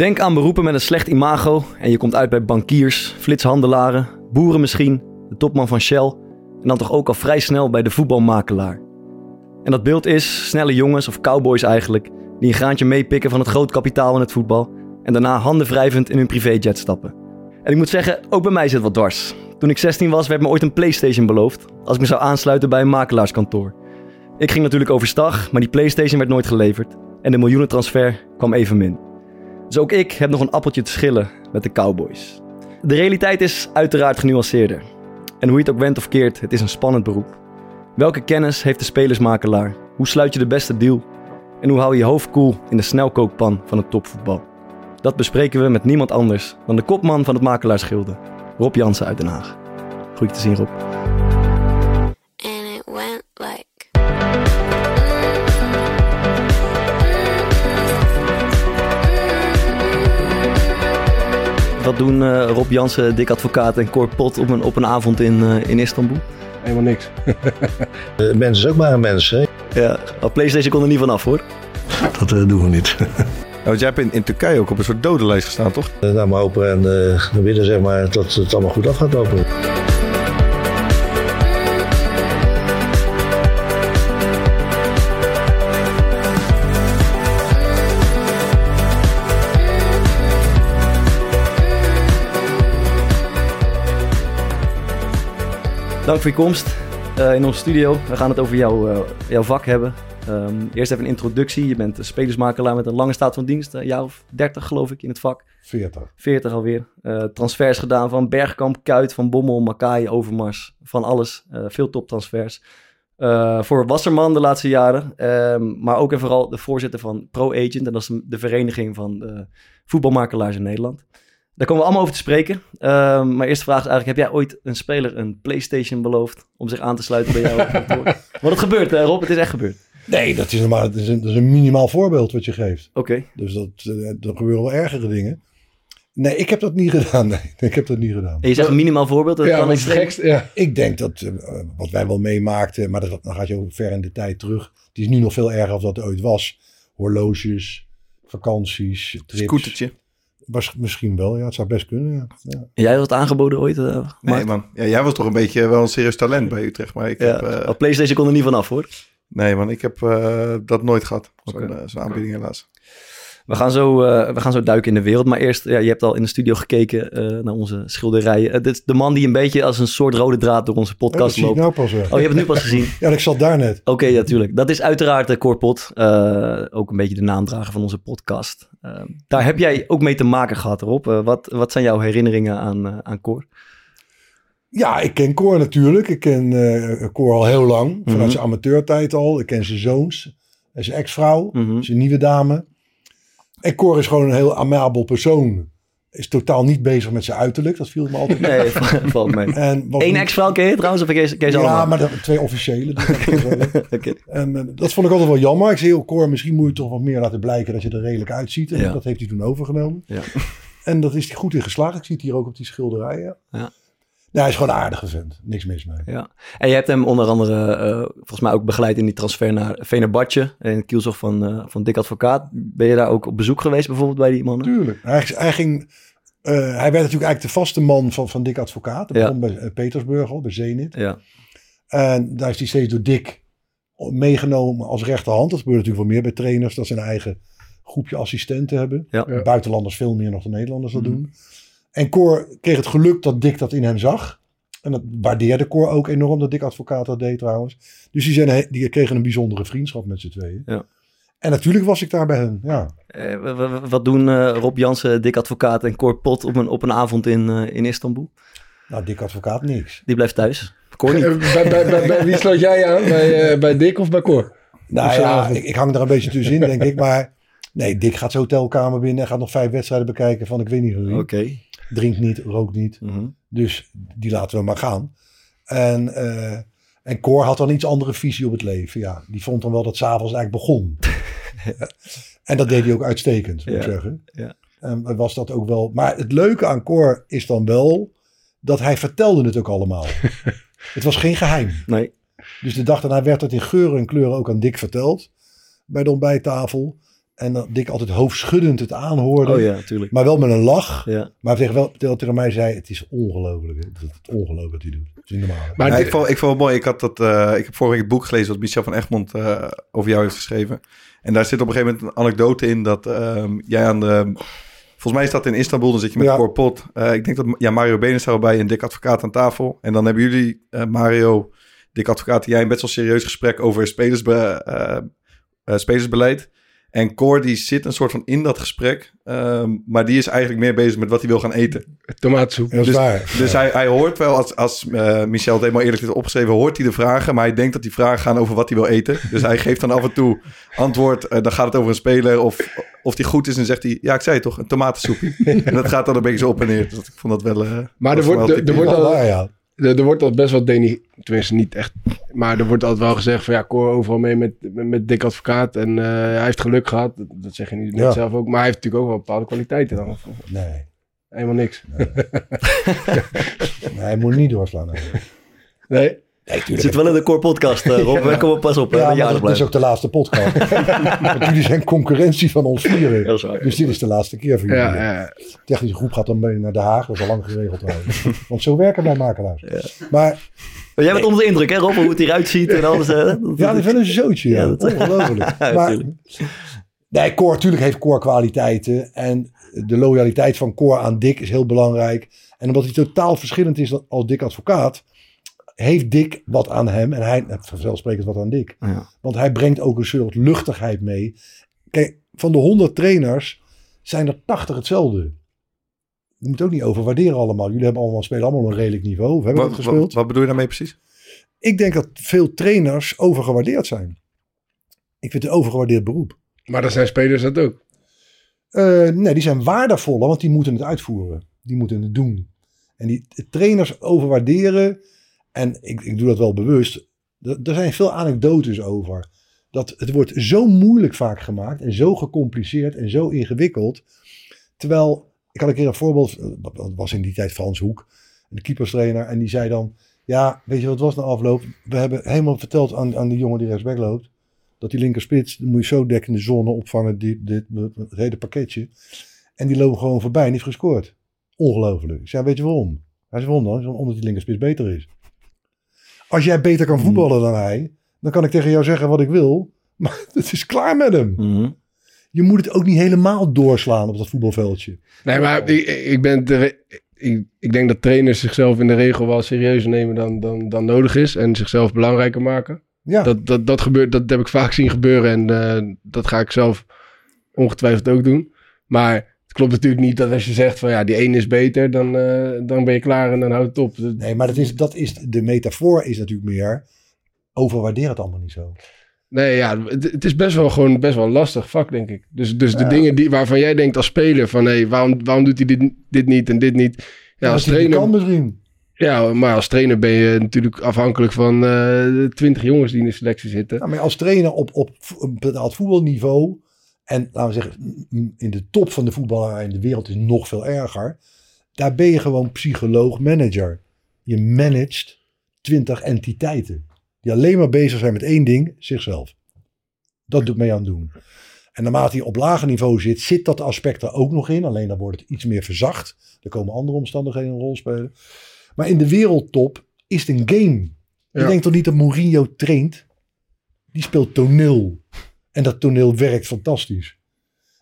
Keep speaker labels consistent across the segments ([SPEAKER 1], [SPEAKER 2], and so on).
[SPEAKER 1] Denk aan beroepen met een slecht imago en je komt uit bij bankiers, flitshandelaren, boeren misschien, de topman van Shell en dan toch ook al vrij snel bij de voetbalmakelaar. En dat beeld is snelle jongens of cowboys eigenlijk die een graantje meepikken van het groot kapitaal in het voetbal en daarna handen wrijvend in hun privéjet stappen. En ik moet zeggen, ook bij mij zit wat dwars. Toen ik 16 was, werd me ooit een PlayStation beloofd als ik me zou aansluiten bij een makelaarskantoor. Ik ging natuurlijk overstag, maar die PlayStation werd nooit geleverd en de miljoenentransfer kwam even min. Dus ook ik heb nog een appeltje te schillen met de Cowboys. De realiteit is uiteraard genuanceerder. En hoe je het ook went of keert, het is een spannend beroep. Welke kennis heeft de spelersmakelaar? Hoe sluit je de beste deal? En hoe hou je je hoofd koel in de snelkookpan van het topvoetbal? Dat bespreken we met niemand anders dan de kopman van het makelaarsgilde, Rob Jansen uit Den Haag. Goed te zien, Rob.
[SPEAKER 2] and it went like
[SPEAKER 1] Wat doen eh, Rob Jansen, Dick Advocaat en Cor Pot op een, op een avond in, eh, in Istanbul?
[SPEAKER 3] Helemaal niks.
[SPEAKER 4] De mens is ook maar een mens, hè?
[SPEAKER 1] Ja, PlayStation kon er niet vanaf hoor.
[SPEAKER 4] Dat eh, doen we niet.
[SPEAKER 3] Ja, want jij hebt in, in Turkije ook op een soort dodenlijst gestaan, toch?
[SPEAKER 4] Nou, maar hopen en eh, we willen zeg maar dat het allemaal goed af gaat lopen.
[SPEAKER 1] Dank voor je komst eh, in onze studio. We gaan het over jouw, eh, jouw vak hebben. Ehm, eerst even een introductie. Je bent een spelersmakelaar met een lange staat van dienst. Een jaar of 30 geloof ik in het vak.
[SPEAKER 3] 40.
[SPEAKER 1] 40 alweer. Eh, transfers gedaan van Bergkamp, Kuit, Van Bommel, Makai, Overmars. Van alles. Eh, veel toptransfers. Eh, voor Wasserman de laatste jaren. Ehm, maar ook en vooral de voorzitter van Pro Agent. En dat is de vereniging van voetbalmakelaars in Nederland. Daar komen we allemaal over te spreken. Ehm, maar eerste vraag is eigenlijk: heb jij ooit een speler een PlayStation beloofd om zich aan te sluiten bij jou? Want het gebeurt, hè, Rob. Het is echt gebeurd.
[SPEAKER 5] Nee, dat is, normaal, dat, is een, dat is een minimaal voorbeeld wat je geeft.
[SPEAKER 1] Oké.
[SPEAKER 5] Dus dat, eh, er gebeuren wel ergere dingen. Nee, ik heb dat niet gedaan. Nee, ik heb dat niet gedaan.
[SPEAKER 1] En je zegt een minimaal voorbeeld. Dat
[SPEAKER 3] Ja,
[SPEAKER 1] kan
[SPEAKER 3] is? Ja.
[SPEAKER 5] Ik denk dat eh, wat wij wel meemaakten, maar dat, dan gaat je ook ver in de tijd terug. Het is nu nog veel erger dan dat ooit was. Horloges, vakanties, trips.
[SPEAKER 3] Scootertje.
[SPEAKER 5] Was, misschien wel, ja. Het zou best kunnen, ja. ja.
[SPEAKER 1] Jij had het aangeboden ooit? eh,
[SPEAKER 3] Nee, man. Ja, jij was toch een beetje wel een serieus talent bij Utrecht. Maar ik
[SPEAKER 1] Ja,
[SPEAKER 3] heb... eh,
[SPEAKER 1] maar PlayStation kon er niet vanaf hoor.
[SPEAKER 3] nee, man. Ik heb eh, dat nooit gehad. Zo'n aanbieding helaas.
[SPEAKER 1] We gaan, zo, eh, we gaan zo duiken in de wereld. Maar eerst, ja, je hebt al in de studio gekeken eh, naar onze schilderijen. Het is de man die een beetje als een soort rode draad door onze
[SPEAKER 5] Ja, dat
[SPEAKER 1] podcast
[SPEAKER 5] zie ik
[SPEAKER 1] loopt.
[SPEAKER 5] nou pas.
[SPEAKER 1] Oh, je hebt het nu pas gezien?
[SPEAKER 5] Ja, ik zat daar net.
[SPEAKER 1] Oké, ja, tuurlijk. Dat is uiteraard de Corpot. Eh ook een beetje de naamdrager van onze podcast. Eh, daar heb jij ook mee te maken gehad, Rob. Eh, wat, wat zijn jouw herinneringen aan, eh aan Cor?
[SPEAKER 5] Ja, ik ken Cor natuurlijk. Ik ken eh Cor al heel lang. Vanuit
[SPEAKER 1] Mhm.
[SPEAKER 5] zijn amateurtijd al. Ik ken zijn zoons. Zijn ex-vrouw.
[SPEAKER 1] Mhm.
[SPEAKER 5] zijn nieuwe dame. En Cor is gewoon een heel amabel persoon. Is totaal niet bezig met zijn uiterlijk. Dat viel me altijd.
[SPEAKER 1] Nee, valt mee. Eén ex-vrouw trouwens? Of je ze
[SPEAKER 5] Ja,
[SPEAKER 1] allemaal?
[SPEAKER 5] maar dat, twee officiële. dus dat en eh, dat vond ik altijd wel jammer. Ik zei, joh, Cor, misschien moet je toch wat meer laten blijken dat je er redelijk uitziet. En
[SPEAKER 1] Ja.
[SPEAKER 5] dat heeft hij toen overgenomen.
[SPEAKER 1] Ja.
[SPEAKER 5] En dat is hij goed in geslaagd. Ik zie het hier ook op die schilderijen.
[SPEAKER 1] Ja.
[SPEAKER 5] Ja, hij is gewoon een aardige vent. Niks mis mee.
[SPEAKER 1] Ja, en je hebt hem onder andere eh, volgens mij ook begeleid in die transfer naar Venerbatje en het kielzog van, eh, van Dick Advocaat. Ben je daar ook op bezoek geweest bijvoorbeeld bij die mannen?
[SPEAKER 5] Tuurlijk. Hij, hij ging... eh, hij werd natuurlijk eigenlijk de vaste man van, van Dick Advocaat. Dat
[SPEAKER 1] Ja.
[SPEAKER 5] begon bij Petersburg al, bij Zenit.
[SPEAKER 1] Ja,
[SPEAKER 5] En daar is hij steeds door Dick meegenomen als rechterhand. Dat gebeurt natuurlijk wel meer bij trainers. Dat ze een eigen groepje assistenten hebben.
[SPEAKER 1] ja.
[SPEAKER 3] Ja.
[SPEAKER 5] Buitenlanders veel meer nog dan Nederlanders dat
[SPEAKER 1] Mhm.
[SPEAKER 5] doen. En Cor kreeg het geluk dat Dick dat in hem zag. En dat waardeerde Cor ook enorm dat Dick Advocaat dat deed trouwens. Dus die, zijn, die kregen een bijzondere vriendschap met z'n tweeën.
[SPEAKER 1] Ja.
[SPEAKER 5] En natuurlijk was ik daar bij hen. Ja.
[SPEAKER 1] Eh, wat doen eh, Rob Jansen, Dick Advocaat en Cor Pot op een, op een avond in, eh, in Istanbul?
[SPEAKER 5] Nou, Dick Advocaat niks.
[SPEAKER 1] Die blijft thuis. Cor niet.
[SPEAKER 3] Eh, bij, bij, bij, bij wie sloot jij aan? Bij, eh, bij Dick of bij Cor?
[SPEAKER 5] Nou ja, ik, ik hang er een beetje tussenin, denk ik. Maar nee, Dick gaat zijn hotelkamer binnen en gaat nog vijf wedstrijden bekijken van ik weet niet hoe.
[SPEAKER 1] Oké.
[SPEAKER 5] Drinkt niet, rookt niet.
[SPEAKER 1] Mhm.
[SPEAKER 5] Dus die laten we maar gaan. En, eh en Cor had dan iets andere visie op het leven. Ja, die vond dan wel dat s'avonds eigenlijk begon. en dat deed hij ook uitstekend, moet ik
[SPEAKER 1] Ja,
[SPEAKER 5] zeggen.
[SPEAKER 1] ja.
[SPEAKER 5] En was dat ook wel. Maar het leuke aan Cor is dan wel dat hij vertelde het ook allemaal. het was geen geheim.
[SPEAKER 1] Nee.
[SPEAKER 5] Dus de dag daarna werd het in geuren en kleuren ook aan Dick verteld. Bij de ontbijttafel. En dat Dick altijd hoofdschuddend het aanhoorde.
[SPEAKER 1] Oh ja, natuurlijk.
[SPEAKER 5] Maar wel met een lach.
[SPEAKER 1] Ja.
[SPEAKER 5] Maar tegen, wel, tegen, mij zei, het is ongelooflijk. Het is ongelooflijk wat hij doet. Het is niet normaal.
[SPEAKER 6] Maar
[SPEAKER 7] Ja, ik, vond, ik vond het mooi. Ik, had dat, eh, ik heb vorige week het boek gelezen wat Michel van Egmond eh, over jou heeft geschreven. En daar zit op een gegeven moment een anekdote in dat ehm, jij aan de... Volgens mij is dat in Istanbul, dan zit je met
[SPEAKER 5] Ja.
[SPEAKER 7] Cor Pot. Eh, ik denk dat ja, Mario Benen staat erbij en Dick Advocaat aan tafel. En dan hebben jullie, eh, Mario, Dick Advocaat en jij, een best wel serieus gesprek over spelersbe, eh, eh, spelersbeleid. En Cor die zit een soort van in dat gesprek, ehm, maar die is eigenlijk meer bezig met wat hij wil gaan eten.
[SPEAKER 5] dat is
[SPEAKER 7] Dus-
[SPEAKER 5] waar.
[SPEAKER 7] Dus hij, hij hoort wel, als, als eh, Michel het helemaal eerlijk heeft opgeschreven, hoort hij de vragen. Maar hij denkt dat die vragen gaan over wat hij wil eten. Dus hij geeft dan af en toe antwoord. eh, dan gaat het over een speler of, of die goed is. En zegt hij, ja ik zei het toch, een tomatensoepje. en dat gaat dan een beetje zo op en neer. Dus ik vond dat wel... eh,
[SPEAKER 6] Maar er wordt,
[SPEAKER 7] wel
[SPEAKER 6] er, er wordt al,
[SPEAKER 5] ja.
[SPEAKER 6] Er, er wordt al best wel deni... Tenminste, niet echt. Maar er wordt altijd wel gezegd van ja, Cor overal mee met, met, met Dick Advocaat. En eh, hij heeft geluk gehad. Dat, dat zeg je nu net
[SPEAKER 5] Ja.
[SPEAKER 6] zelf ook. Maar hij heeft natuurlijk ook wel bepaalde kwaliteiten dan.
[SPEAKER 5] Nee.
[SPEAKER 6] Helemaal niks.
[SPEAKER 5] nee, hij moet niet doorslaan. Nee?
[SPEAKER 6] Nee,
[SPEAKER 1] Het zit wel in de core podcast, eh, Rob. Wij komen pas op.
[SPEAKER 5] Ja,
[SPEAKER 1] dat
[SPEAKER 5] is ook de laatste podcast. Want jullie zijn concurrentie van ons vieren.
[SPEAKER 1] Is.
[SPEAKER 5] Dus dit is de laatste keer voor jullie.
[SPEAKER 6] Ja, ja.
[SPEAKER 5] De technische groep gaat dan mee naar Den Haag. Dat is al lang geregeld. Want zo werken wij makelaars. Maar
[SPEAKER 1] Maar jij bent onder de indruk, hè Rob? Hoe het hieruit ziet en alles. hè? Dat-
[SPEAKER 5] ja, die vinden een zootje. Ja.
[SPEAKER 1] Ja, dat-
[SPEAKER 5] Ongelooflijk.
[SPEAKER 1] Ja,
[SPEAKER 5] maar
[SPEAKER 1] tuurlijk.
[SPEAKER 5] nee, Cor, natuurlijk heeft Cor kwaliteiten. En de loyaliteit van Cor aan Dick is heel belangrijk. En omdat hij totaal verschillend is dan- als Dick advocaat... heeft Dick wat aan hem. En hij, nou, vanzelfsprekend wat aan Dick.
[SPEAKER 1] Ja.
[SPEAKER 5] Want hij brengt ook een soort luchtigheid mee. Kijk, van de 100 trainers zijn er 80 hetzelfde. Je moet ook niet overwaarderen allemaal. Jullie hebben allemaal, spelen allemaal een redelijk niveau. Hebben
[SPEAKER 7] Wat,
[SPEAKER 5] het
[SPEAKER 7] wat,
[SPEAKER 5] gespeeld?
[SPEAKER 7] wat bedoel je daarmee precies?
[SPEAKER 5] Ik denk dat veel trainers overgewaardeerd zijn. Ik vind het een overgewaardeerd beroep.
[SPEAKER 6] Maar dan zijn spelers dat ook.
[SPEAKER 5] Eh, nee, die zijn waardevoller, want die moeten het uitvoeren. Die moeten het doen. En die trainers overwaarderen, en ik, ik doe dat wel bewust, er, zijn veel anekdotes over. Dat het wordt zo moeilijk vaak gemaakt en zo gecompliceerd en zo ingewikkeld. Terwijl, ik had een keer een voorbeeld, eh, dat was in die tijd Frans Hoek, de keeperstrainer, en die zei dan, ja, weet je wat was na afloop? We hebben helemaal verteld aan, aan die jongen die rechtsback loopt, dat die linkerspits, die moet je zo dekken de zone opvangen, dit, dit, het hele pakketje. En die lopen gewoon voorbij en die heeft gescoord. Ongelooflijk. Ik zei, weet je waarom? Hij zei, waarom dan? Omdat die linkerspits beter is. Als jij beter kan voetballen dan hij, dan kan ik tegen jou zeggen wat ik wil. Maar het is klaar met hem.
[SPEAKER 1] Mhm.
[SPEAKER 5] Je moet het ook niet helemaal doorslaan op dat voetbalveldje.
[SPEAKER 6] Nee, maar ik, ik, ben de ik denk dat trainers zichzelf in de regel wel serieuzer nemen dan, dan, dan nodig is. En zichzelf belangrijker maken.
[SPEAKER 5] Ja,
[SPEAKER 6] Dat, dat, dat, gebeurt, dat heb ik vaak zien gebeuren. En eh, dat ga ik zelf ongetwijfeld ook doen. Maar het klopt natuurlijk niet dat als je zegt van ja, die ene is beter, dan, eh, dan ben je klaar en dan houdt het op.
[SPEAKER 5] Nee, maar dat is, dat is, de metafoor is natuurlijk meer, overwaardeer het allemaal niet zo.
[SPEAKER 6] Nee, ja, het, het is best wel gewoon best wel lastig vak, denk ik. Dus, dus de
[SPEAKER 5] Ja.
[SPEAKER 6] dingen die, waarvan jij denkt als speler van hé, waarom, waarom doet hij dit, dit niet en dit niet? Ja, als trainer,
[SPEAKER 5] kan misschien.
[SPEAKER 6] ja, maar als trainer ben je natuurlijk afhankelijk van eh twintig jongens die in de selectie zitten.
[SPEAKER 5] Ja, maar als trainer op, op, op betaald voetbalniveau. En laten we zeggen, in de top van de voetballer in de wereld is nog veel erger. Daar ben je gewoon psycholoog-manager. Je managt twintig entiteiten. Die alleen maar bezig zijn met één ding, zichzelf. Dat doet mee aan het doen. En naarmate je op lager niveau zit, zit dat aspect er ook nog in. Alleen dan wordt het iets meer verzacht. Er komen andere omstandigheden een rol spelen. Maar in de wereldtop is het een game. Je
[SPEAKER 6] Ja.
[SPEAKER 5] denkt toch niet dat Mourinho traint? Die speelt toneel. En dat toneel werkt fantastisch.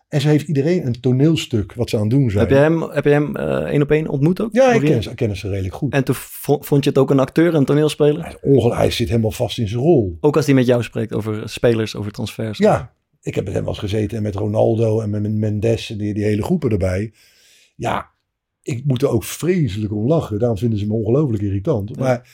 [SPEAKER 5] En ze heeft iedereen een toneelstuk wat ze aan het doen zijn.
[SPEAKER 1] Heb je hem, heb je hem eh, één op één ontmoet ook?
[SPEAKER 5] Ja, ik ken, ze- ik ken ze redelijk goed.
[SPEAKER 1] En toen vo- vond je het ook een acteur, een toneelspeler?
[SPEAKER 5] Hij, hij zit helemaal vast in zijn rol.
[SPEAKER 1] Ook als hij met jou spreekt over spelers, over transfers.
[SPEAKER 5] Ja, ik heb met hem wel eens gezeten en met Ronaldo en met met Mendes en die, die hele groepen erbij. Ja, ik moet er ook vreselijk om lachen. Daarom vinden ze me ongelooflijk irritant. Maar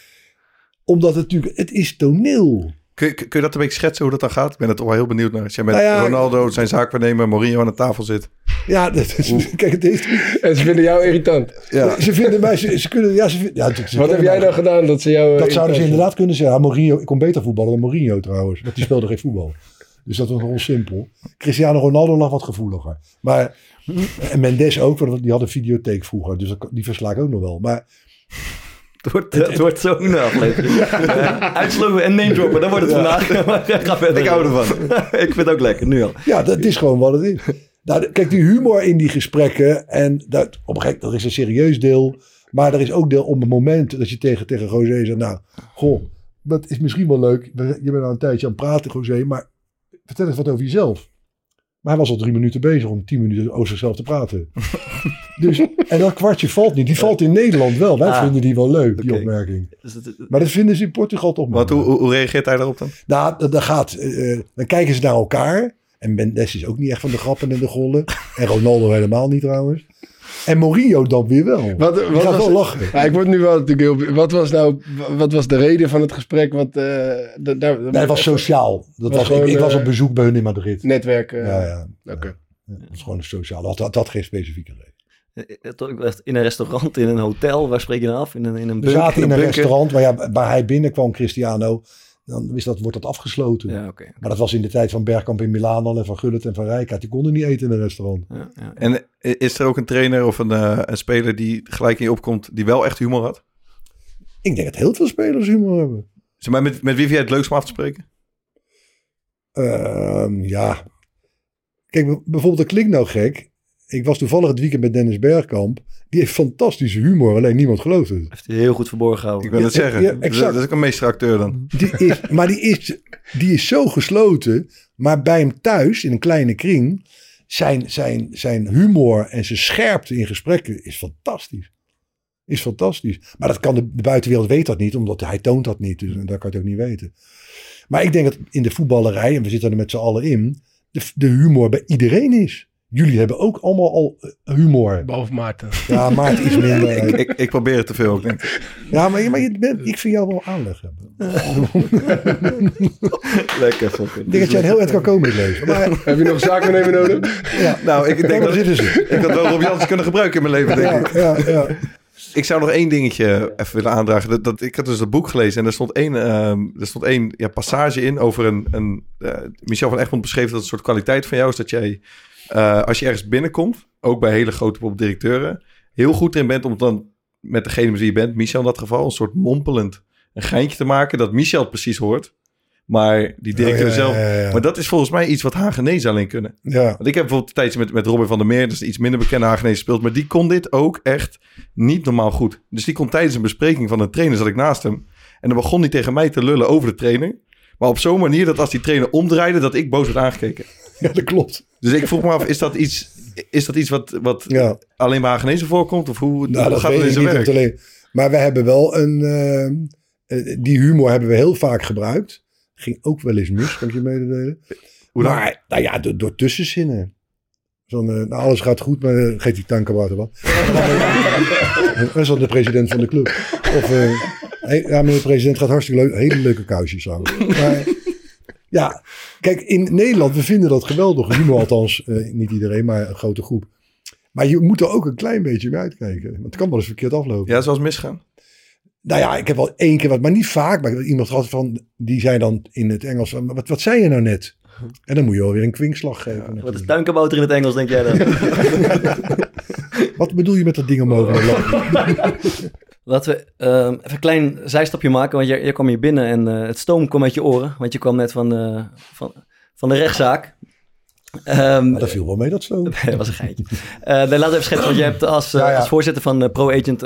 [SPEAKER 5] omdat het natuurlijk, het is toneel.
[SPEAKER 7] Kun, je- kun je dat een beetje schetsen hoe dat dan gaat? Ik ben er toch wel heel benieuwd naar. Als jij met
[SPEAKER 5] Nou ja,
[SPEAKER 7] Ronaldo, zijn zaakwaarnemer, Mourinho aan de tafel zit.
[SPEAKER 5] Ja, dat is, kijk, het heeft,
[SPEAKER 6] En ze vinden jou irritant.
[SPEAKER 7] Ja.
[SPEAKER 5] ze vinden mij, ze, ze kunnen, ja, ze, vinden- ja, ze- ze
[SPEAKER 6] Wat heb jij dan gedaan dat ze jou... eh,
[SPEAKER 5] Dat zouden ze inderdaad kunnen zeggen. Ja, Mourinho, ik kon beter voetballen dan Mourinho trouwens. Want die speelde geen voetbal. Dus dat was gewoon simpel. Cristiano Ronaldo lag wat gevoeliger. Maar, en Mendes ook, want die had een videotheek vroeger. Dus dat- die versla ik ook nog wel. Maar
[SPEAKER 1] Het wordt, het wordt zo'n aflevering. Ja, Uitsloven en name droppen, dan wordt het vandaag. Ga verder.
[SPEAKER 7] Ik hou ervan.
[SPEAKER 1] ik vind het ook lekker, nu al.
[SPEAKER 5] Ja, dat is gewoon wat het is. Nou, kijk, die humor in die gesprekken. En dat, op een gegeven moment, er is een serieus deel. Maar er is ook deel op het moment dat je tegen, tegen José zegt. Nou, goh, dat is misschien wel leuk. Je bent al een tijdje aan het praten, José. Maar vertel eens wat over jezelf. Maar hij was al drie minuten bezig om tien minuten over zichzelf te praten. dus, en dat kwartje valt niet. Die valt in Nederland wel. Wij
[SPEAKER 1] Ah,
[SPEAKER 5] vinden die wel leuk, die opmerking.
[SPEAKER 1] Dus
[SPEAKER 5] Maar dat vinden ze in Portugal toch
[SPEAKER 7] Wat, hoe, hoe, reageert hij daarop dan?
[SPEAKER 5] Nou, dan, gaat, eh, dan kijken ze naar elkaar. En Mendes is ook niet echt van de grappen en de gollen. En Ronaldo helemaal niet trouwens. En Mourinho dan weer wel.
[SPEAKER 6] Wat, wat was,
[SPEAKER 5] wel lachen.
[SPEAKER 6] Ja, ik word nu wel natuurlijk heel... Wat was nou... Wat was de reden van het gesprek? Wat, eh, da- daar,
[SPEAKER 5] Nee, het was sociaal. Dat
[SPEAKER 6] Was
[SPEAKER 5] was,
[SPEAKER 6] gewoon,
[SPEAKER 5] ik, ik was
[SPEAKER 6] eh,
[SPEAKER 5] op bezoek bij hun in Madrid.
[SPEAKER 6] Netwerk. eh,
[SPEAKER 5] ja, ja.
[SPEAKER 6] Oké.
[SPEAKER 5] Ja, Het was gewoon sociaal. Dat dat had geen specifieke reden.
[SPEAKER 1] In een restaurant, in een hotel, waar spreek je dan af? In een, in een
[SPEAKER 5] We zaten in een
[SPEAKER 1] bunker?
[SPEAKER 5] restaurant waar, ja, waar hij binnenkwam, Cristiano. Dan is dat, wordt dat afgesloten.
[SPEAKER 1] Ja, oké.
[SPEAKER 5] Maar dat was in de tijd van Bergkamp in Milaan al en van Gullit en van Rijkaard. Die konden niet eten in een restaurant.
[SPEAKER 1] Ja, ja.
[SPEAKER 7] En is er ook een trainer of een, eh, een speler die gelijk in je opkomt, die wel echt humor had?
[SPEAKER 5] Ik denk dat heel veel spelers humor hebben.
[SPEAKER 7] Zeg maar, met, met wie vind jij het leukst om af te spreken?
[SPEAKER 5] Ehm, ja. Kijk, bijvoorbeeld, dat klinkt nou gek. Ik was toevallig het weekend met Dennis Bergkamp. Die heeft fantastische humor, alleen niemand gelooft het.
[SPEAKER 1] Heeft hij heel goed verborgen
[SPEAKER 7] Ik
[SPEAKER 1] gehouden.
[SPEAKER 7] wil het zeggen.
[SPEAKER 5] ja,
[SPEAKER 7] dat,
[SPEAKER 5] exact.
[SPEAKER 7] dat is ook een meesteracteur dan.
[SPEAKER 5] Die is, maar die is, die is zo gesloten. Maar bij hem thuis, in een kleine kring, zijn, zijn, zijn humor en zijn scherpte in gesprekken is fantastisch. Is fantastisch. Maar dat kan de, de buitenwereld weet dat niet, omdat hij toont dat niet. Dus daar kan je het ook niet weten. Maar ik denk dat in de voetballerij, en we zitten er met z'n allen in, de, de humor bij iedereen is. Jullie hebben ook allemaal al eh, humor.
[SPEAKER 6] Behalve Maarten.
[SPEAKER 5] Ja, maar het is minder.
[SPEAKER 7] ik, ik, ik probeer het te veel denk.
[SPEAKER 5] Ja, maar, je- maar je bent, ik vind jou wel aanleg hebben.
[SPEAKER 1] Lekker.
[SPEAKER 5] Ik denk dat jij een heel eind kan komen in het leven. Maar
[SPEAKER 6] Heb je nog een zaakwaarnemer nodig?
[SPEAKER 5] ja,
[SPEAKER 7] Nou, ik denk dat
[SPEAKER 5] zitten ze.
[SPEAKER 7] ik had wel Rob Jansen kunnen gebruiken in mijn leven, denk ik.
[SPEAKER 5] Ja, ja, ja.
[SPEAKER 7] Ik zou nog één dingetje even willen aandragen. Dat, dat, ik had dus dat boek gelezen en er stond één, ehm, er stond één ja, passage in over een... een eh, Michel van Egmond beschreef dat een soort kwaliteit van jou is dat jij... eh, als je ergens binnenkomt, ook bij hele grote bijvoorbeeld directeuren... heel goed erin bent om dan met degene wie je bent, Michel in dat geval... een soort mompelend een geintje te maken dat Michel het precies hoort... Maar die directeur
[SPEAKER 5] Oh, ja,
[SPEAKER 7] zelf...
[SPEAKER 5] ja, ja, ja.
[SPEAKER 7] Maar dat is volgens mij iets wat Hagenezen alleen kunnen.
[SPEAKER 5] Ja,
[SPEAKER 7] Want ik heb bijvoorbeeld een tijdje met, met Robin van der Meer, dus iets minder bekende Hagenees gespeeld, maar die kon dit ook echt niet normaal goed. Dus die kon tijdens een bespreking van een trainer, zat ik naast hem, en dan begon hij tegen mij te lullen over de trainer. Maar op zo'n manier dat als die trainer omdraaide, dat ik boos werd aangekeken.
[SPEAKER 5] ja, dat klopt.
[SPEAKER 7] Dus ik vroeg me af, is dat iets, is dat iets wat, wat
[SPEAKER 5] Ja.
[SPEAKER 7] alleen bij Hagenezen voorkomt? Of hoe,
[SPEAKER 5] Nou,
[SPEAKER 7] hoe
[SPEAKER 5] dat
[SPEAKER 7] gaat het in zijn werk?
[SPEAKER 5] Alleen, maar we hebben wel een... eh, eh, die humor hebben we heel vaak gebruikt. Ging ook wel eens mis, kan ik je mededelen.
[SPEAKER 7] Hoe dan?
[SPEAKER 5] maar, nou ja, door, door tussenzinnen. Zo'n, eh, nou, alles gaat goed, maar uh, geeft die tankenwater wat. Dat is dan de president van de club. Of, hey, ja, meneer de president gaat hartstikke leuk. Hele leuke kousjes aan. Maar, ja, kijk, in Nederland, we vinden dat geweldig. Humor althans, eh, niet iedereen, maar een grote groep. Maar je moet er ook een klein beetje mee uitkijken. Want het kan wel eens verkeerd aflopen.
[SPEAKER 7] Ja, zoals misgaan.
[SPEAKER 5] Nou ja, ik heb wel één keer wat, maar niet vaak. Maar iemand had van, die zei dan in het Engels, wat, wat zei je nou net? En dan moet je wel weer een kwinkslag geven.
[SPEAKER 1] Wat is tuinkabouter in het Engels, denk jij dan?
[SPEAKER 5] Wat bedoel je met dat ding omhoog?
[SPEAKER 1] Laten we ehm, even een klein zijstapje maken, want je, je kwam hier binnen en eh, het stoom kwam uit je oren, want je kwam net van, van, van de rechtszaak.
[SPEAKER 5] Maar dat viel wel mee, dat zo.
[SPEAKER 1] dat was een geintje. Eh nee, laten we even schetsen, want je hebt als, eh,
[SPEAKER 5] Ja, ja.
[SPEAKER 1] als voorzitter van ProAgent,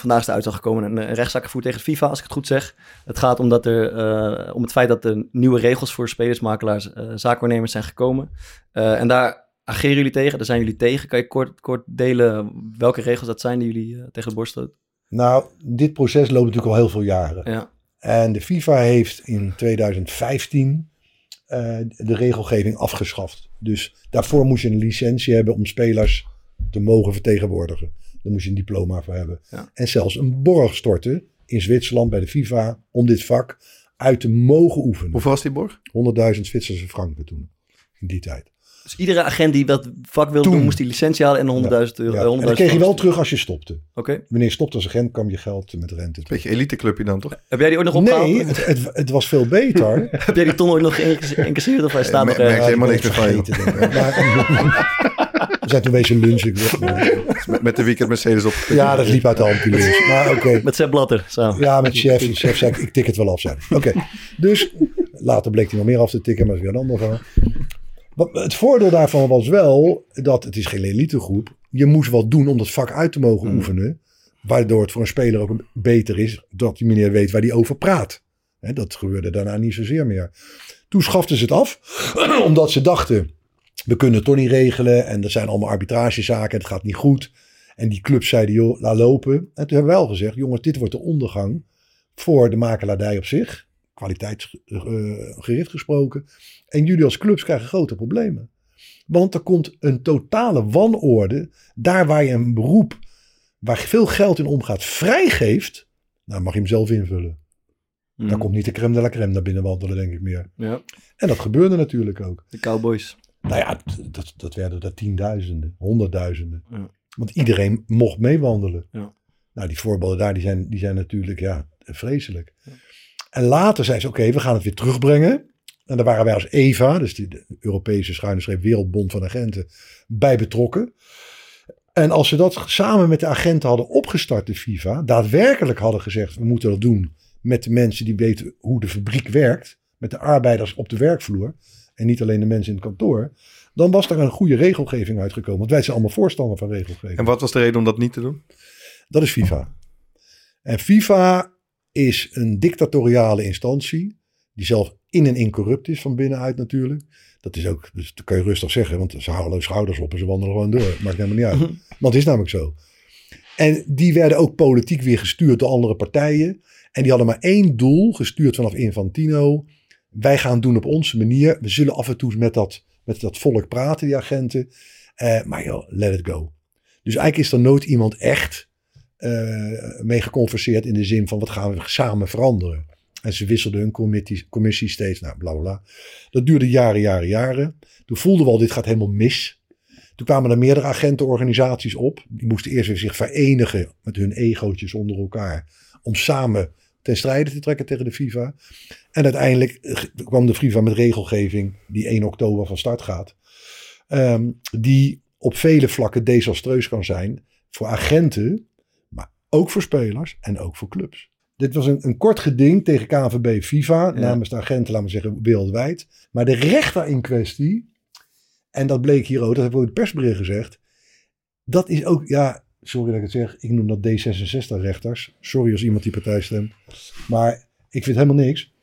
[SPEAKER 1] vandaag is de uitslag gekomen, een, een rechtszaak gevoerd tegen FIFA, als ik het goed zeg. Het gaat om, dat er, om het feit dat er nieuwe regels voor spelersmakelaars, zaakwaarnemers zijn gekomen. En daar ageren jullie tegen, daar zijn jullie tegen. Kan je kort, kort delen welke regels dat zijn die jullie tegen de borst stoten?
[SPEAKER 5] Nou, dit proces loopt natuurlijk al heel veel jaren.
[SPEAKER 1] Ja.
[SPEAKER 5] En de FIFA heeft in 2015 eh, de regelgeving afgeschaft. Dus daarvoor moest je een licentie hebben om spelers te mogen vertegenwoordigen. Daar moest je een diploma voor hebben.
[SPEAKER 1] Ja.
[SPEAKER 5] En zelfs een borg storten in Zwitserland bij de FIFA om dit vak uit te mogen oefenen. 100.000
[SPEAKER 7] Hoeveel was die borg?
[SPEAKER 5] Zwitserse franken toen, in die tijd.
[SPEAKER 1] Dus iedere agent die dat vak wilde
[SPEAKER 5] Toen.
[SPEAKER 1] doen, moest die licentie halen en 100.000 euro.
[SPEAKER 5] Ja.
[SPEAKER 1] 100.000
[SPEAKER 5] En dan kreeg je wel terug als je stopte.
[SPEAKER 1] Oké.
[SPEAKER 5] Wanneer je stopt als agent, kwam je geld met rente.
[SPEAKER 7] Beetje eliteclubje dan, toch?
[SPEAKER 1] Heb jij die ooit nog opgehaald?
[SPEAKER 5] Nee, het, het, het was veel beter.
[SPEAKER 1] Heb jij die ton ooit nog geïnc- geïncasseerd of hij staat nog
[SPEAKER 7] merk
[SPEAKER 1] ergens?
[SPEAKER 7] je helemaal niks
[SPEAKER 5] het
[SPEAKER 7] meer van,
[SPEAKER 5] We zijn toen wezen lunchen.
[SPEAKER 7] Met, met de weekend Mercedes op.
[SPEAKER 5] Ja, dat liep uit de hand. Maar oké.
[SPEAKER 1] Met Sepp Blatter samen.
[SPEAKER 5] Ja, met chef. Chef zei, ik tik het wel af. Oké, dus later bleek hij nog meer af te tikken, maar dat is weer een ander verhaal. Het voordeel daarvan was wel dat het is geen elitegroep. Je moest wat doen om dat vak uit te mogen oefenen. Waardoor het voor een speler ook beter is dat die meneer weet waar hij over praat. Dat gebeurde daarna niet zozeer meer. Toen schaften ze het af, omdat ze dachten, we kunnen het toch niet regelen. En er zijn allemaal arbitragezaken, het gaat niet goed. En die clubs zeiden, joh, laat lopen. En toen hebben we wel gezegd, jongens, dit wordt de ondergang voor de makelaardij op zich. Kwaliteitsgericht gesproken. En jullie als clubs krijgen grote problemen. Want er komt een totale wanorde. Daar waar je een beroep waar veel geld in omgaat vrijgeeft. Nou mag je hem zelf invullen.
[SPEAKER 1] Mhm.
[SPEAKER 5] Daar komt niet de crème de la crème naar binnen wandelen denk ik meer.
[SPEAKER 1] Ja,
[SPEAKER 5] En dat gebeurde natuurlijk ook.
[SPEAKER 1] de Cowboys.
[SPEAKER 5] Nou ja, dat, dat werden er tienduizenden, honderdduizenden.
[SPEAKER 1] Ja.
[SPEAKER 5] Want iedereen mocht meewandelen.
[SPEAKER 1] Ja.
[SPEAKER 5] Nou, die voorbeelden daar, die zijn, die zijn natuurlijk ja, vreselijk. En later zei ze, oké, we gaan het weer terugbrengen. En daar waren wij als EVA, dus de Europese schuine streep Wereldbond van Agenten, bij betrokken. En als ze dat samen met de agenten hadden opgestart, de FIFA, daadwerkelijk hadden gezegd, we moeten dat doen met de mensen die weten hoe de fabriek werkt, met de arbeiders op de werkvloer, en niet alleen de mensen in het kantoor, dan was daar een goede regelgeving uitgekomen. Want wij zijn allemaal voorstander van regelgeving.
[SPEAKER 7] En wat was de reden om dat niet te doen?
[SPEAKER 5] Dat is FIFA. En FIFA is een dictatoriale instantie. Die zelf in en in corrupt is van binnenuit natuurlijk. Dat is ook, dus dat kan je rustig zeggen. Want ze houden hun schouders op en ze wandelen gewoon door. Maakt helemaal niet uit. Want het is namelijk zo. En die werden ook politiek weer gestuurd door andere partijen. En die hadden maar één doel, gestuurd vanaf Infantino. Wij gaan doen op onze manier. We zullen af en toe met dat, met dat volk praten, die agenten. Eh, maar joh, let it go. Dus eigenlijk is er nooit iemand echt eh, mee geconverseerd in de zin van wat gaan we samen veranderen. En ze wisselden hun commissie, steeds, nou bla bla. Dat duurde jaren, jaren, jaren. Toen voelden we al, dit gaat helemaal mis. Toen kwamen er meerdere agentenorganisaties op. Die moesten eerst weer zich verenigen met hun egootjes onder elkaar. Om samen ten strijde te trekken tegen de FIFA. En uiteindelijk kwam de FIFA met regelgeving die 1 oktober van start gaat. Ehm, die op vele vlakken desastreus kan zijn voor agenten, ook voor spelers en ook voor clubs. Dit was een, een kort geding tegen KNVB FIFA namens de agenten, laten we zeggen, wereldwijd. Maar de rechter in kwestie, en dat bleek hier ook, dat hebben we ook in het persbericht gezegd, dat is ook, ja, sorry dat ik het zeg, ik noem dat D66-rechters. Sorry als iemand die partij stemt, maar ik vind helemaal niks.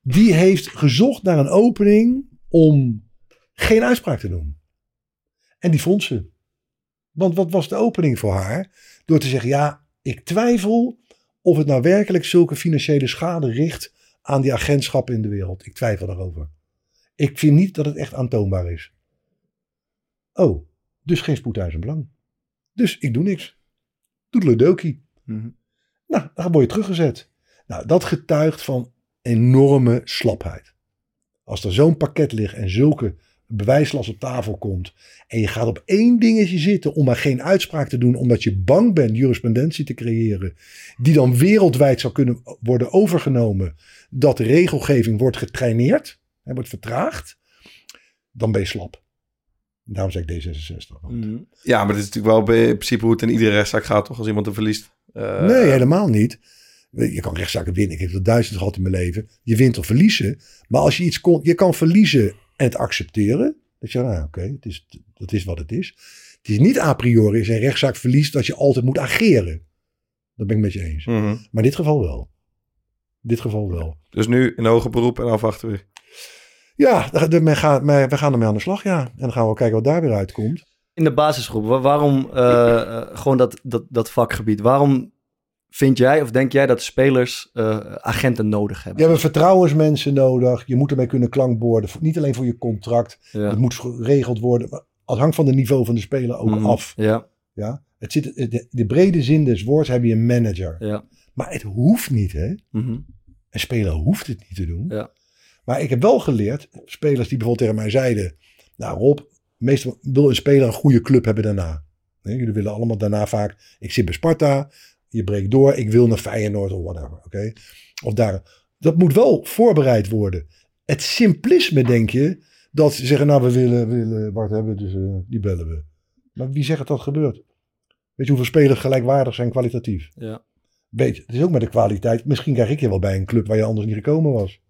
[SPEAKER 5] Die heeft gezocht naar een opening om geen uitspraak te doen. En die vond ze. Want wat was de opening voor haar? Door te zeggen, ja, ik twijfel of het nou werkelijk zulke financiële schade richt aan die agentschappen in de wereld. Ik twijfel daarover. Ik vind niet dat het echt aantoonbaar is. Oh, dus geen spoedeisend belang. Dus ik doe niks. Doedeledokie.
[SPEAKER 7] Mhm.
[SPEAKER 5] Nou, dan word je teruggezet. Nou, dat getuigt van enorme slapheid. Als er zo'n pakket ligt en zulke bewijslast op tafel komt. en je gaat op één dingetje zitten om maar geen uitspraak te doen. omdat je bang bent jurisprudentie te creëren. die dan wereldwijd zou kunnen worden overgenomen. dat de regelgeving wordt getraineerd. en wordt vertraagd. dan ben je slap. Daarom zeg ik D66.
[SPEAKER 1] Mhm.
[SPEAKER 7] Ja, maar dit is natuurlijk wel bij- in principe hoe het in iedere rechtszaak gaat, toch? Als iemand er verliest. Eh,
[SPEAKER 5] Nee, helemaal niet. Je kan rechtszaken winnen. Ik heb er duizend gehad in mijn leven. Je wint of verliezen. Maar als je iets kon, je kan verliezen en het accepteren. Dat je, nou oké, het is, dat is wat het is. Het is niet a priori als je een rechtszaak verliest dat je altijd moet ageren. Dat ben ik met je eens.
[SPEAKER 7] mhm.
[SPEAKER 5] Maar in dit geval wel. In dit geval wel.
[SPEAKER 7] Dus nu in hoger beroep en afwachten weer.
[SPEAKER 5] Ja, gaat, men- we gaan ermee aan de slag, ja. En dan gaan we kijken wat daar weer uitkomt.
[SPEAKER 1] In de basisgroep, wa- waarom eh, eh, gewoon dat, dat, dat vakgebied? Waarom vind jij of denk jij dat spelers eh, agenten nodig
[SPEAKER 5] Je
[SPEAKER 1] hebben?
[SPEAKER 5] hebt vertrouwensmensen nodig. Je moet ermee kunnen klankborden. Niet alleen voor je contract.
[SPEAKER 1] Ja.
[SPEAKER 5] Het moet geregeld worden. Maar het hangt van het niveau van de speler ook
[SPEAKER 1] Mhm.
[SPEAKER 5] af.
[SPEAKER 1] Ja,
[SPEAKER 5] Ja? Het zit, de, de brede zin des woords heb je een manager.
[SPEAKER 1] ja.
[SPEAKER 5] Maar het hoeft niet, hè?
[SPEAKER 1] Mhm.
[SPEAKER 5] Een speler hoeft het niet te doen.
[SPEAKER 1] Ja.
[SPEAKER 5] Maar ik heb wel geleerd, spelers die bijvoorbeeld tegen mij zeiden... Nou Rob, meestal wil een speler een goede club hebben daarna. Jullie willen allemaal daarna vaak, ik zit bij Sparta, je breekt door, ik wil naar Feyenoord of whatever. Oké? Of daar. Dat moet wel voorbereid worden. Het simplisme denk je, dat ze zeggen, nou we willen, we willen Bart hebben, dus eh, die bellen we. Maar wie zegt dat dat gebeurt? Weet je hoeveel spelers gelijkwaardig zijn kwalitatief?
[SPEAKER 1] Ja.
[SPEAKER 5] Weet je, het is ook met de kwaliteit. Misschien krijg ik je wel bij een club waar je anders niet gekomen was.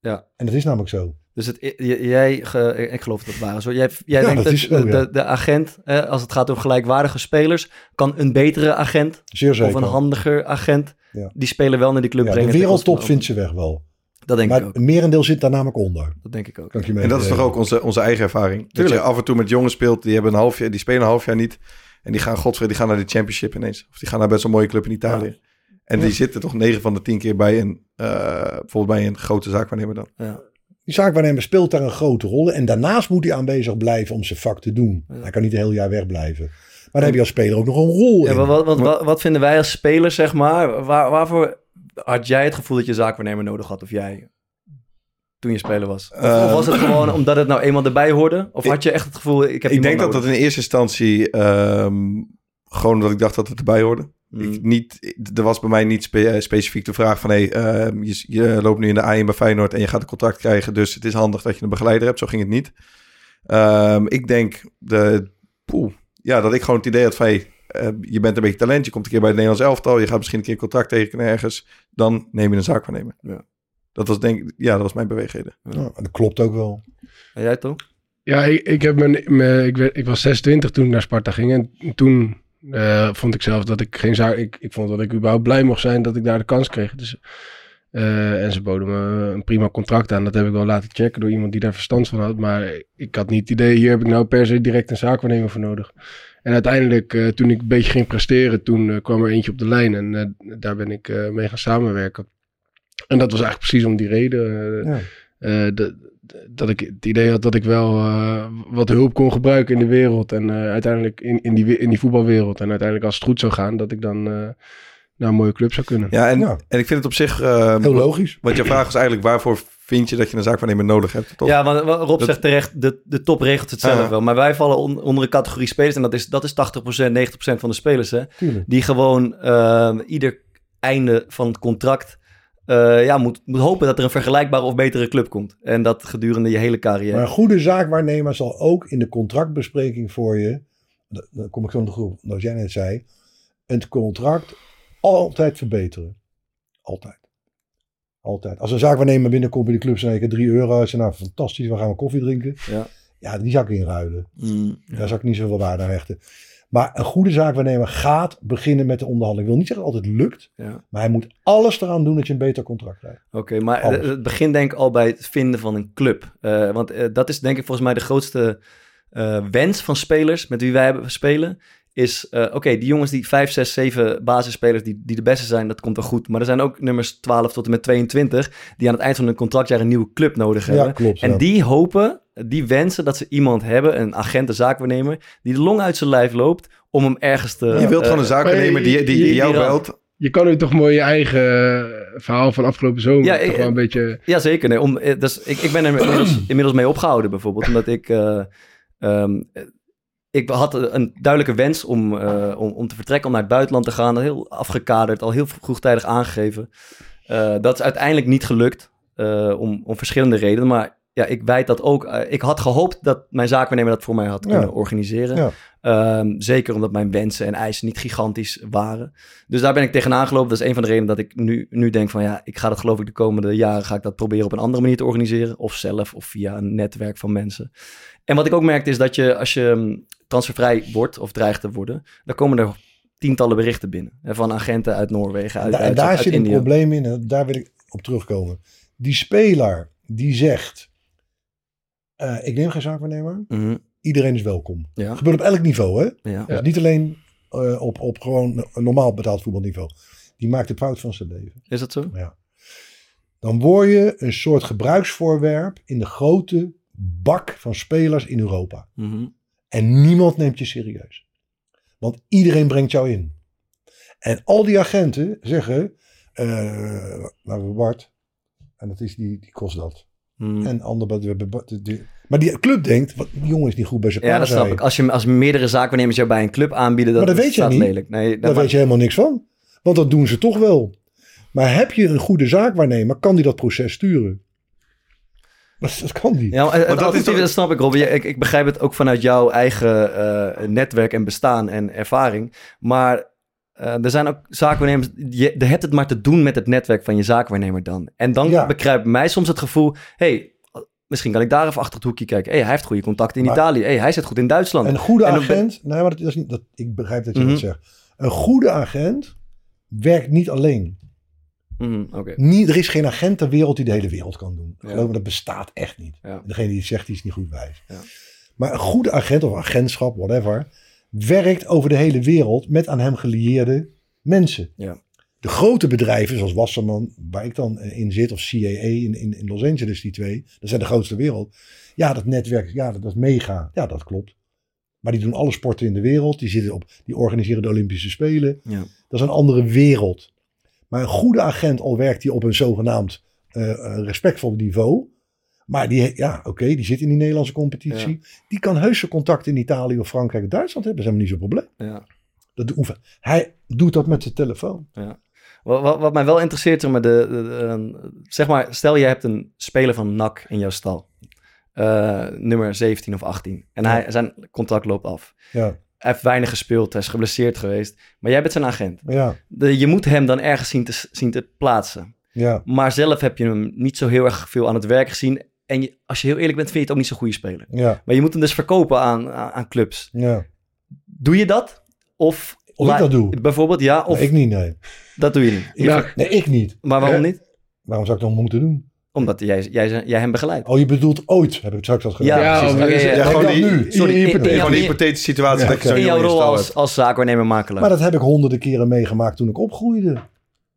[SPEAKER 1] Ja.
[SPEAKER 5] En dat is namelijk zo.
[SPEAKER 1] Dus het, jij, ge- ik geloof dat het waar is. hoor. Jij, jij
[SPEAKER 5] Ja,
[SPEAKER 1] denkt
[SPEAKER 5] dat zo,
[SPEAKER 1] de,
[SPEAKER 5] ja.
[SPEAKER 1] de, de agent, hè, als het gaat om gelijkwaardige spelers, kan een betere agent
[SPEAKER 5] Zeer zeker.
[SPEAKER 1] of een handiger agent
[SPEAKER 5] Ja.
[SPEAKER 1] die speler wel naar die club
[SPEAKER 5] ja, de
[SPEAKER 1] brengen. koste
[SPEAKER 5] wereldtop vindt ze weg wel.
[SPEAKER 1] Dat denk ik
[SPEAKER 5] Maar
[SPEAKER 1] ook.
[SPEAKER 5] het merendeel zit daar namelijk onder.
[SPEAKER 1] Dat denk ik ook.
[SPEAKER 5] Kan ik je
[SPEAKER 7] En dat is toch ook onze, onze eigen ervaring. Dat je af en toe met jongens speelt, die, hebben een half jaar, die spelen een half jaar niet. En die gaan, godver, die gaan naar de championship ineens. Of die gaan naar best wel een mooie club in Italië. En die zitten toch 9 van de 10 keer bij een, eh, bijvoorbeeld bij een grote zaakwaarnemer dan.
[SPEAKER 1] Ja.
[SPEAKER 5] Die zaakwaarnemer speelt daar een grote rol. En daarnaast moet hij aanwezig blijven om zijn vak te doen.
[SPEAKER 1] Ja.
[SPEAKER 5] Hij kan niet een heel jaar wegblijven. Maar dan heb je als speler ook nog een rol
[SPEAKER 1] Ja,
[SPEAKER 5] in.
[SPEAKER 1] wat, wat, wat, wat vinden wij als spelers, zeg maar? Waar, waarvoor had jij het gevoel dat je zaakwaarnemer nodig had? Of jij, toen je speler was? Of, of
[SPEAKER 7] Eh,
[SPEAKER 1] was het gewoon omdat het nou eenmaal erbij hoorde? Of
[SPEAKER 7] Ik-
[SPEAKER 1] had je echt het gevoel, ik heb
[SPEAKER 7] ik denk dat dat in eerste instantie ehm, gewoon omdat ik dacht dat het erbij hoorde. Ik, niet, er was bij mij niet spe- eh, specifiek de vraag van... Hey, ehm, je, je loopt nu in de A1 bij Feyenoord en je gaat een contract krijgen... dus het is handig dat je een begeleider hebt. Zo ging het niet. Ehm, ik denk de, poeh, ja, dat ik gewoon het idee had van... Hey, eh, je bent een beetje talent, je komt een keer bij het Nederlands elftal... je gaat misschien een keer contract tekenen ergens... dan neem je een zaakwaarnemer.
[SPEAKER 1] Ja.
[SPEAKER 7] Dat was denk ja, dat was mijn beweegreden.
[SPEAKER 5] Ja, dat klopt ook wel.
[SPEAKER 1] En jij toch?
[SPEAKER 6] Ja, ik, ik, heb mijn, mijn- ik, werd- ik was 26 toen ik naar Sparta ging. En toen eh, vond ik zelf dat ik geen zaak... Ik, ik vond dat ik überhaupt blij mocht zijn dat ik daar de kans kreeg. Dus, eh, en ze boden me een prima contract aan. Dat heb ik wel laten checken door iemand die daar verstand van had. Maar ik had niet het idee, hier heb ik nou per se direct een zaakwaarnemer voor nodig. En uiteindelijk, eh, toen ik een beetje ging presteren, toen kwam er eentje op de lijn. En daar ben ik mee gaan samenwerken. En dat was eigenlijk precies om die reden.
[SPEAKER 5] Ja.
[SPEAKER 6] dat, dat ik het idee had dat ik wel eh, wat hulp kon gebruiken in de wereld. En eh, uiteindelijk in, in, die, in die voetbalwereld. En uiteindelijk als het goed zou gaan, dat ik dan eh, naar een mooie club zou kunnen.
[SPEAKER 7] Ja, en,
[SPEAKER 5] Ja.
[SPEAKER 7] en ik vind het op zich...
[SPEAKER 5] Heel logisch.
[SPEAKER 7] Wat je vraag is eigenlijk, waarvoor vind je dat je een zaakwaarnemer nodig hebt? Toch?
[SPEAKER 1] Ja, want Rob
[SPEAKER 7] Dat-
[SPEAKER 1] zegt terecht, de, de top regelt het zelf
[SPEAKER 7] Ja.
[SPEAKER 1] wel. Maar wij vallen on- onder een categorie spelers. En dat is, dat is 80%, 90% van de spelers. Hè?
[SPEAKER 5] Tuurlijk.
[SPEAKER 1] Die gewoon ieder einde van het contract... eh, ja, moet, moet hopen dat er een vergelijkbare of betere club komt. En dat gedurende je hele carrière.
[SPEAKER 5] Maar een goede zaakwaarnemer zal ook in de contractbespreking voor je, da- dan kom ik zo nog op, zoals jij net zei, het contract altijd verbeteren. Altijd. Altijd. Als een zaakwaarnemer binnenkomt bij de club, zeg ik 3 euro. Zegt, nou fantastisch, we gaan we koffie drinken.
[SPEAKER 1] Ja.
[SPEAKER 5] Ja, die zou ik inruilen.
[SPEAKER 1] Mm, ja.
[SPEAKER 5] Daar zou ik niet zoveel waarde aan hechten. Maar een goede zaakwaarnemer gaat beginnen met de onderhandeling. Ik wil niet zeggen dat het altijd lukt,
[SPEAKER 1] Ja.
[SPEAKER 5] maar hij moet alles eraan doen dat je een beter contract krijgt.
[SPEAKER 1] Oké, maar
[SPEAKER 5] Alles.
[SPEAKER 1] het- het begint denk ik al bij het vinden van een club. Eh, want eh, dat is denk ik volgens mij de grootste eh, wens van spelers met wie wij hebben spelen. Is, eh, oké, die jongens die 5, 6, 7 basisspelers die, die de beste zijn, dat komt wel goed. Maar er zijn ook nummers 12 tot en met 22 die aan het eind van hun contractjaar een nieuwe club nodig hebben.
[SPEAKER 5] Ja, klopt.
[SPEAKER 1] En
[SPEAKER 5] ja.
[SPEAKER 1] die hopen, die wensen dat ze iemand hebben, een agent, een zaakwaarnemer, die de long uit zijn lijf loopt om hem ergens te...
[SPEAKER 7] Je wilt
[SPEAKER 1] eh,
[SPEAKER 7] gewoon een zaakwaarnemer die, die, die,
[SPEAKER 1] die-
[SPEAKER 7] jou
[SPEAKER 1] die-
[SPEAKER 7] belt.
[SPEAKER 6] Je kan nu toch mooi je eigen eh, verhaal van afgelopen zomer
[SPEAKER 1] Ja,
[SPEAKER 6] toch wel een beetje...
[SPEAKER 1] Ja, zeker. Nee, om, eh, dus ik, ik ben er inmiddels, inmiddels mee opgehouden, bijvoorbeeld. Omdat ik. eh, ehm, eh, ik had een duidelijke wens om, eh, om, om te vertrekken, om naar het buitenland te gaan. Heel afgekaderd, al heel vroegtijdig aangegeven. Eh, dat is uiteindelijk niet gelukt, eh, om, om verschillende redenen. Maar ja, ik wijd dat ook. eh, ik had gehoopt dat mijn zaakwaarnemer dat voor mij had
[SPEAKER 5] Ja.
[SPEAKER 1] kunnen organiseren.
[SPEAKER 5] Ja.
[SPEAKER 1] Ehm, zeker omdat mijn wensen en eisen niet gigantisch waren. Dus daar ben ik tegenaan gelopen. Dat is een van de redenen dat ik nu, nu denk van ja, ik ga dat geloof ik de komende jaren ga ik dat proberen op een andere manier te organiseren. Of zelf of via een netwerk van mensen. En wat ik ook merkte is dat je als je mm, transfervrij wordt of dreigt te worden, dan komen er tientallen berichten binnen. Hè, Van agenten uit Noorwegen, uit
[SPEAKER 5] en daar
[SPEAKER 1] uit
[SPEAKER 5] zit een
[SPEAKER 1] India.
[SPEAKER 5] probleem in en daar wil ik op terugkomen. Die speler die zegt, eh, ik neem geen zaakwaarnemer,
[SPEAKER 1] Mhm,
[SPEAKER 5] iedereen is welkom.
[SPEAKER 1] Ja,
[SPEAKER 5] Dat gebeurt op elk niveau, hè?
[SPEAKER 1] ja.
[SPEAKER 5] Dus niet alleen eh, op, op gewoon normaal betaald voetbalniveau. Die maakt de fout van zijn leven.
[SPEAKER 1] Is dat zo?
[SPEAKER 5] Ja. Dan word je een soort gebruiksvoorwerp in de grote bak van spelers in Europa.
[SPEAKER 1] Mhm.
[SPEAKER 5] En niemand neemt je serieus. Want iedereen brengt jou in. En al die agenten zeggen, eh nou Bart, en dat is die, die kost dat.
[SPEAKER 1] Mhm.
[SPEAKER 5] En ander, Maar die club denkt, wat, die jongen is niet goed bij zijn
[SPEAKER 1] Ja, dat snap ik. Als, je, als meerdere zaakwaarnemers jou bij een club aanbieden, dat,
[SPEAKER 5] Maar dat weet niet.
[SPEAKER 1] lelijk. Nee,
[SPEAKER 5] Daar weet je helemaal niks van. Want dat doen ze toch wel. Maar heb je een goede zaakwaarnemer, kan die dat proces sturen? Dat, dat kan die.
[SPEAKER 1] Ja, maar
[SPEAKER 7] dat is toch-
[SPEAKER 1] dat snap ik, Rob. Je- Ik, ik begrijp het ook vanuit jouw eigen eh, netwerk en bestaan en ervaring. Maar eh, er zijn ook zaakwaarnemers... Je, je hebt het maar te doen met het netwerk van je zaakwaarnemer dan. En dan
[SPEAKER 5] Ja.
[SPEAKER 1] bekruipt mij soms het gevoel... hey, misschien kan ik daar even achter het hoekje kijken. hey, hij heeft goede contacten in
[SPEAKER 5] Maar-
[SPEAKER 1] Italië. hey, hij zit goed in Duitsland.
[SPEAKER 5] Een goede
[SPEAKER 1] En dan ben-
[SPEAKER 5] agent, nee, maar dat is niet, dat, ik begrijp dat je
[SPEAKER 1] Mhm.
[SPEAKER 5] dat zegt. Een goede agent werkt niet alleen.
[SPEAKER 1] Mhm, Oké.
[SPEAKER 5] Niet, er is geen agent ter wereld die de hele wereld kan doen.
[SPEAKER 1] Ja.
[SPEAKER 5] Geloof me, dat bestaat echt niet.
[SPEAKER 1] Ja.
[SPEAKER 5] Degene die het zegt, die is niet goed wijs.
[SPEAKER 1] Ja.
[SPEAKER 5] Maar een goede agent of agentschap, whatever, werkt over de hele wereld met aan hem gelieerde mensen.
[SPEAKER 1] Ja.
[SPEAKER 5] De grote bedrijven, zoals Wasserman, waar ik dan in zit, of CAA in, in, in Los Angeles, die twee, dat zijn de grootste wereld. Ja, dat netwerk, ja, dat, dat is mega. Ja, dat klopt. Maar die doen alle sporten in de wereld. Die, zitten op, die organiseren de Olympische Spelen.
[SPEAKER 1] Ja.
[SPEAKER 5] Dat is een andere wereld. Maar een goede agent, al werkt hij op een zogenaamd eh, eh, respectvol niveau. Maar die, ja, oké, die zit in die Nederlandse competitie. Die kan heus zijn contacten in Italië of Frankrijk of Duitsland hebben. Dat is helemaal niet zo'n probleem.
[SPEAKER 1] Ja.
[SPEAKER 5] Dat hoeft, hij doet dat met zijn telefoon.
[SPEAKER 1] Wat, wat, wat mij wel interesseert, zeg maar, de, de- de, eh, zeg maar, stel je hebt een speler van NAC in jouw stal. Eh, nummer 17 of 18. En
[SPEAKER 5] Ja.
[SPEAKER 1] hij, zijn contract loopt af.
[SPEAKER 5] Ja,
[SPEAKER 1] Hij heeft weinig gespeeld, hij is geblesseerd geweest. Maar jij bent zijn agent.
[SPEAKER 5] ja,
[SPEAKER 1] De, je moet hem dan ergens zien te, zien te plaatsen.
[SPEAKER 5] ja.
[SPEAKER 1] Maar zelf heb je hem niet zo heel erg veel aan het werk gezien. En je, als je heel eerlijk bent, vind je het ook niet zo'n goede speler.
[SPEAKER 5] Ja,
[SPEAKER 1] Maar je moet hem dus verkopen aan, aan, aan clubs.
[SPEAKER 5] ja.
[SPEAKER 1] Doe je dat? Of,
[SPEAKER 5] Of ik dat doe?
[SPEAKER 1] Bijvoorbeeld, ja. Of
[SPEAKER 5] Nee, ik niet, nee.
[SPEAKER 1] dat doe je niet. Je ver-
[SPEAKER 5] Nee, ik niet.
[SPEAKER 1] maar waarom niet?
[SPEAKER 5] Waarom zou ik dat moeten doen?
[SPEAKER 1] Omdat jij, jij, jij hem begeleidt.
[SPEAKER 5] Oh, je bedoelt ooit, heb ik straks dat gedaan.
[SPEAKER 1] Ja,
[SPEAKER 6] Ja,
[SPEAKER 1] precies.
[SPEAKER 6] ja,
[SPEAKER 1] ja.
[SPEAKER 7] Ja, gewoon die,
[SPEAKER 5] nu.
[SPEAKER 1] Sorry,
[SPEAKER 5] In- in-
[SPEAKER 1] in- in-
[SPEAKER 7] gewoon die hypothetische situatie
[SPEAKER 5] Ja,
[SPEAKER 7] dat je zo'n
[SPEAKER 1] in jouw
[SPEAKER 7] je
[SPEAKER 1] rol als,
[SPEAKER 7] hebt.
[SPEAKER 1] als zaakwaarnemer makelaar.
[SPEAKER 5] Maar dat heb ik honderden keren meegemaakt toen ik opgroeide.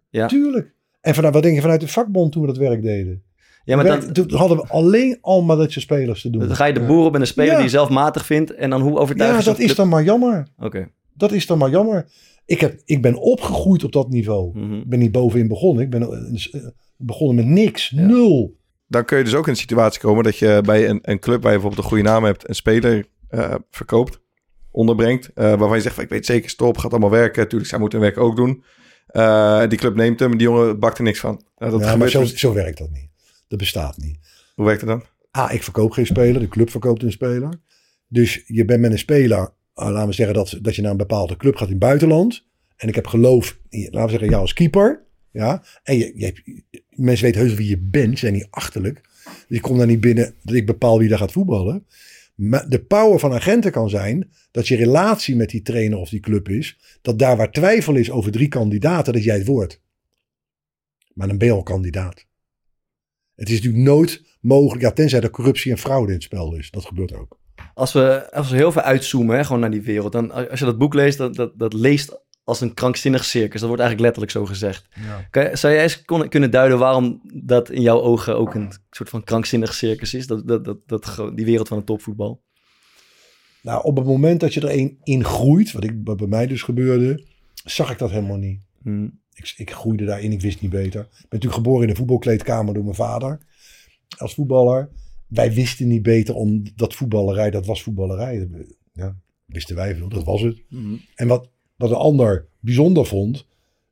[SPEAKER 1] Ja.
[SPEAKER 5] Tuurlijk. En vanuit, wat denk je vanuit de vakbond toen we dat werk deden?
[SPEAKER 1] Ja, maar dan,
[SPEAKER 5] toen hadden we alleen al Madridse spelers te doen.
[SPEAKER 1] dan ga je de boer op en een speler
[SPEAKER 5] Ja.
[SPEAKER 1] die je zelf matig vindt. En dan hoe overtuig
[SPEAKER 5] Ja,
[SPEAKER 1] je
[SPEAKER 5] dat is dan maar jammer.
[SPEAKER 1] Oké.
[SPEAKER 5] Dat is dan maar jammer. Ik, heb, ik ben opgegroeid op dat niveau.
[SPEAKER 1] Mhm.
[SPEAKER 5] Ik ben niet bovenin begonnen. Ik ben eh, eh, begonnen met niks.
[SPEAKER 1] Ja.
[SPEAKER 5] Nul.
[SPEAKER 7] Dan kun je dus ook in een situatie komen dat je bij een, een club waar je bijvoorbeeld een goede naam hebt, een speler eh, verkoopt, onderbrengt, eh, waarvan je zegt van ik weet zeker, stop, gaat allemaal werken. Tuurlijk, zij moeten hun werk ook doen. Eh, die club neemt hem, die jongen bakt er niks van. Nou, dat
[SPEAKER 5] ja, maar zo,
[SPEAKER 7] dus-
[SPEAKER 5] zo werkt dat niet. Dat bestaat niet.
[SPEAKER 7] Hoe werkt het dan?
[SPEAKER 5] Ah, ik verkoop geen speler. De club verkoopt een speler. Dus je bent met een speler, ah, laten we zeggen dat, dat je naar een bepaalde club gaat in het buitenland. En ik heb geloof, laten we zeggen, jou als keeper. Ja, en je, je hebt, mensen weten heus wie je bent, ze zijn niet achterlijk. Dus je komt daar niet binnen dat ik bepaal wie daar gaat voetballen. Maar de power van agenten kan zijn dat je relatie met die trainer of die club is. Dat daar waar twijfel is over drie kandidaten, dat jij het wordt. Maar dan ben je al kandidaat. Het is natuurlijk nooit mogelijk, ja, tenzij er corruptie en fraude in het spel is. Dat gebeurt ook.
[SPEAKER 1] Als we, als we heel veel uitzoomen, hè, gewoon naar die wereld. Dan, als je dat boek leest, dat, dat, dat leest als een krankzinnig circus. Dat wordt eigenlijk letterlijk zo gezegd. Kan, je- zou jij eens kon- kunnen duiden waarom dat in jouw ogen ook een soort van krankzinnig circus is? Dat, dat, dat, die wereld van het topvoetbal.
[SPEAKER 5] Nou, op het moment dat je er een in groeit, wat, ik, wat bij mij dus gebeurde, zag ik dat helemaal niet.
[SPEAKER 1] Hm.
[SPEAKER 5] Ik, ik groeide daarin, ik wist niet beter. Ik ben natuurlijk geboren in een voetbalkleedkamer door mijn vader. Als voetballer. Wij wisten niet beter om dat voetballerij, dat was voetballerij. Ja, wisten wij veel, dat was het.
[SPEAKER 1] Hm.
[SPEAKER 5] En wat, wat een ander bijzonder vond,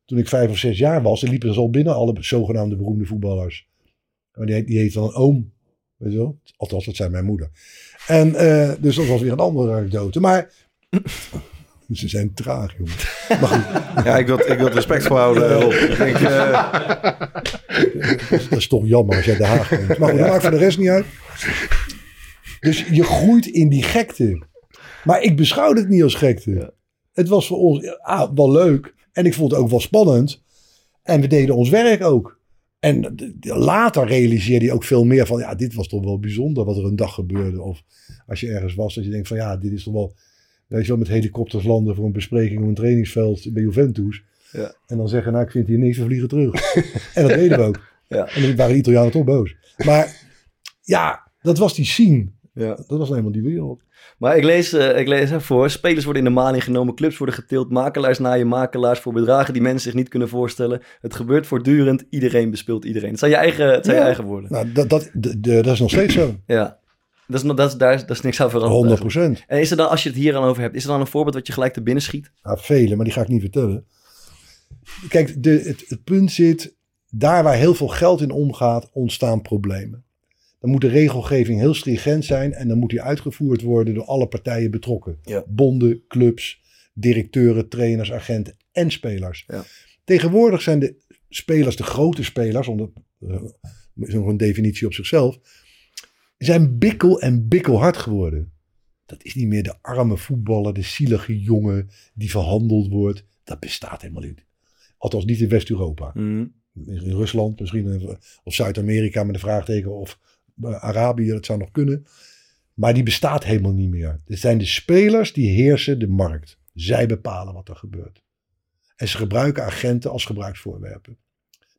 [SPEAKER 5] toen ik vijf of zes jaar was, er liepen ze al binnen alle zogenaamde beroemde voetballers. Maar die, die heet dan een oom, weet je wel? Althans, dat zei mijn moeder. En eh, dus dat was weer een andere anekdote. Maar ze zijn traag, jongen. Maar
[SPEAKER 7] Ja, ik wil, ik wil het respectvol houden. Rob. Ik denk, eh,
[SPEAKER 5] dat is toch jammer als jij de Haag komt. Maar goed, dat maakt voor de rest niet uit. Dus je groeit in die gekte. Maar ik beschouwde het niet als gekte. Het was voor ons ah, wel leuk. En ik vond het ook wel spannend. En we deden ons werk ook. En later realiseerde je ook veel meer van... Ja, dit was toch wel bijzonder wat er een dag gebeurde. Of als je ergens was, dat je denkt van... Ja, dit is toch wel... Weet je wel, met helikopters landen voor een bespreking op een trainingsveld bij Juventus.
[SPEAKER 1] Ja.
[SPEAKER 5] En dan zeggen, nou, ik vind hier niks, we vliegen terug. en dat deden we ook.
[SPEAKER 1] Ja.
[SPEAKER 5] En dan waren de Italianen toch boos. Maar ja, dat was die scene.
[SPEAKER 1] Ja.
[SPEAKER 5] Dat was helemaal die wereld.
[SPEAKER 1] Maar ik lees, eh, ik lees ervoor, spelers worden in de maling genomen, clubs worden getild, makelaars naaien makelaars voor bedragen die mensen zich niet kunnen voorstellen. Het gebeurt voortdurend, iedereen bespeelt iedereen. Het zijn je eigen, het zijn je eigen woorden.
[SPEAKER 5] Nou, dat, dat, de- dat is nog steeds zo.
[SPEAKER 1] Ja. Dat is, dat is, daar, is- dat is niks aan veranderd.
[SPEAKER 5] 100
[SPEAKER 1] eigenlijk.
[SPEAKER 5] procent.
[SPEAKER 1] En is er dan, als je het hier aan over hebt, is er dan een voorbeeld wat je gelijk te binnen schiet?
[SPEAKER 5] Nou, vele, maar die ga ik niet vertellen. Kijk, de, het, het punt zit, daar waar heel veel geld in omgaat, ontstaan problemen. Dan moet de regelgeving heel stringent zijn en dan moet die uitgevoerd worden door alle partijen betrokken.
[SPEAKER 1] Ja.
[SPEAKER 5] Bonden, clubs, directeuren, trainers, agenten en spelers.
[SPEAKER 1] Ja.
[SPEAKER 5] Tegenwoordig zijn de spelers, de grote spelers, onder eh, is nog een definitie op zichzelf, zijn bikkel en bikkelhard geworden. Dat is niet meer de arme voetballer, de zielige jongen die verhandeld wordt. Dat bestaat helemaal niet. Althans niet in West-Europa. In Rusland misschien, eh, of Zuid-Amerika met een vraagteken, of eh, Arabië, dat zou nog kunnen. Maar die bestaat helemaal niet meer. Het zijn de spelers die heersen de markt. Zij bepalen wat er gebeurt. En ze gebruiken agenten als gebruiksvoorwerpen.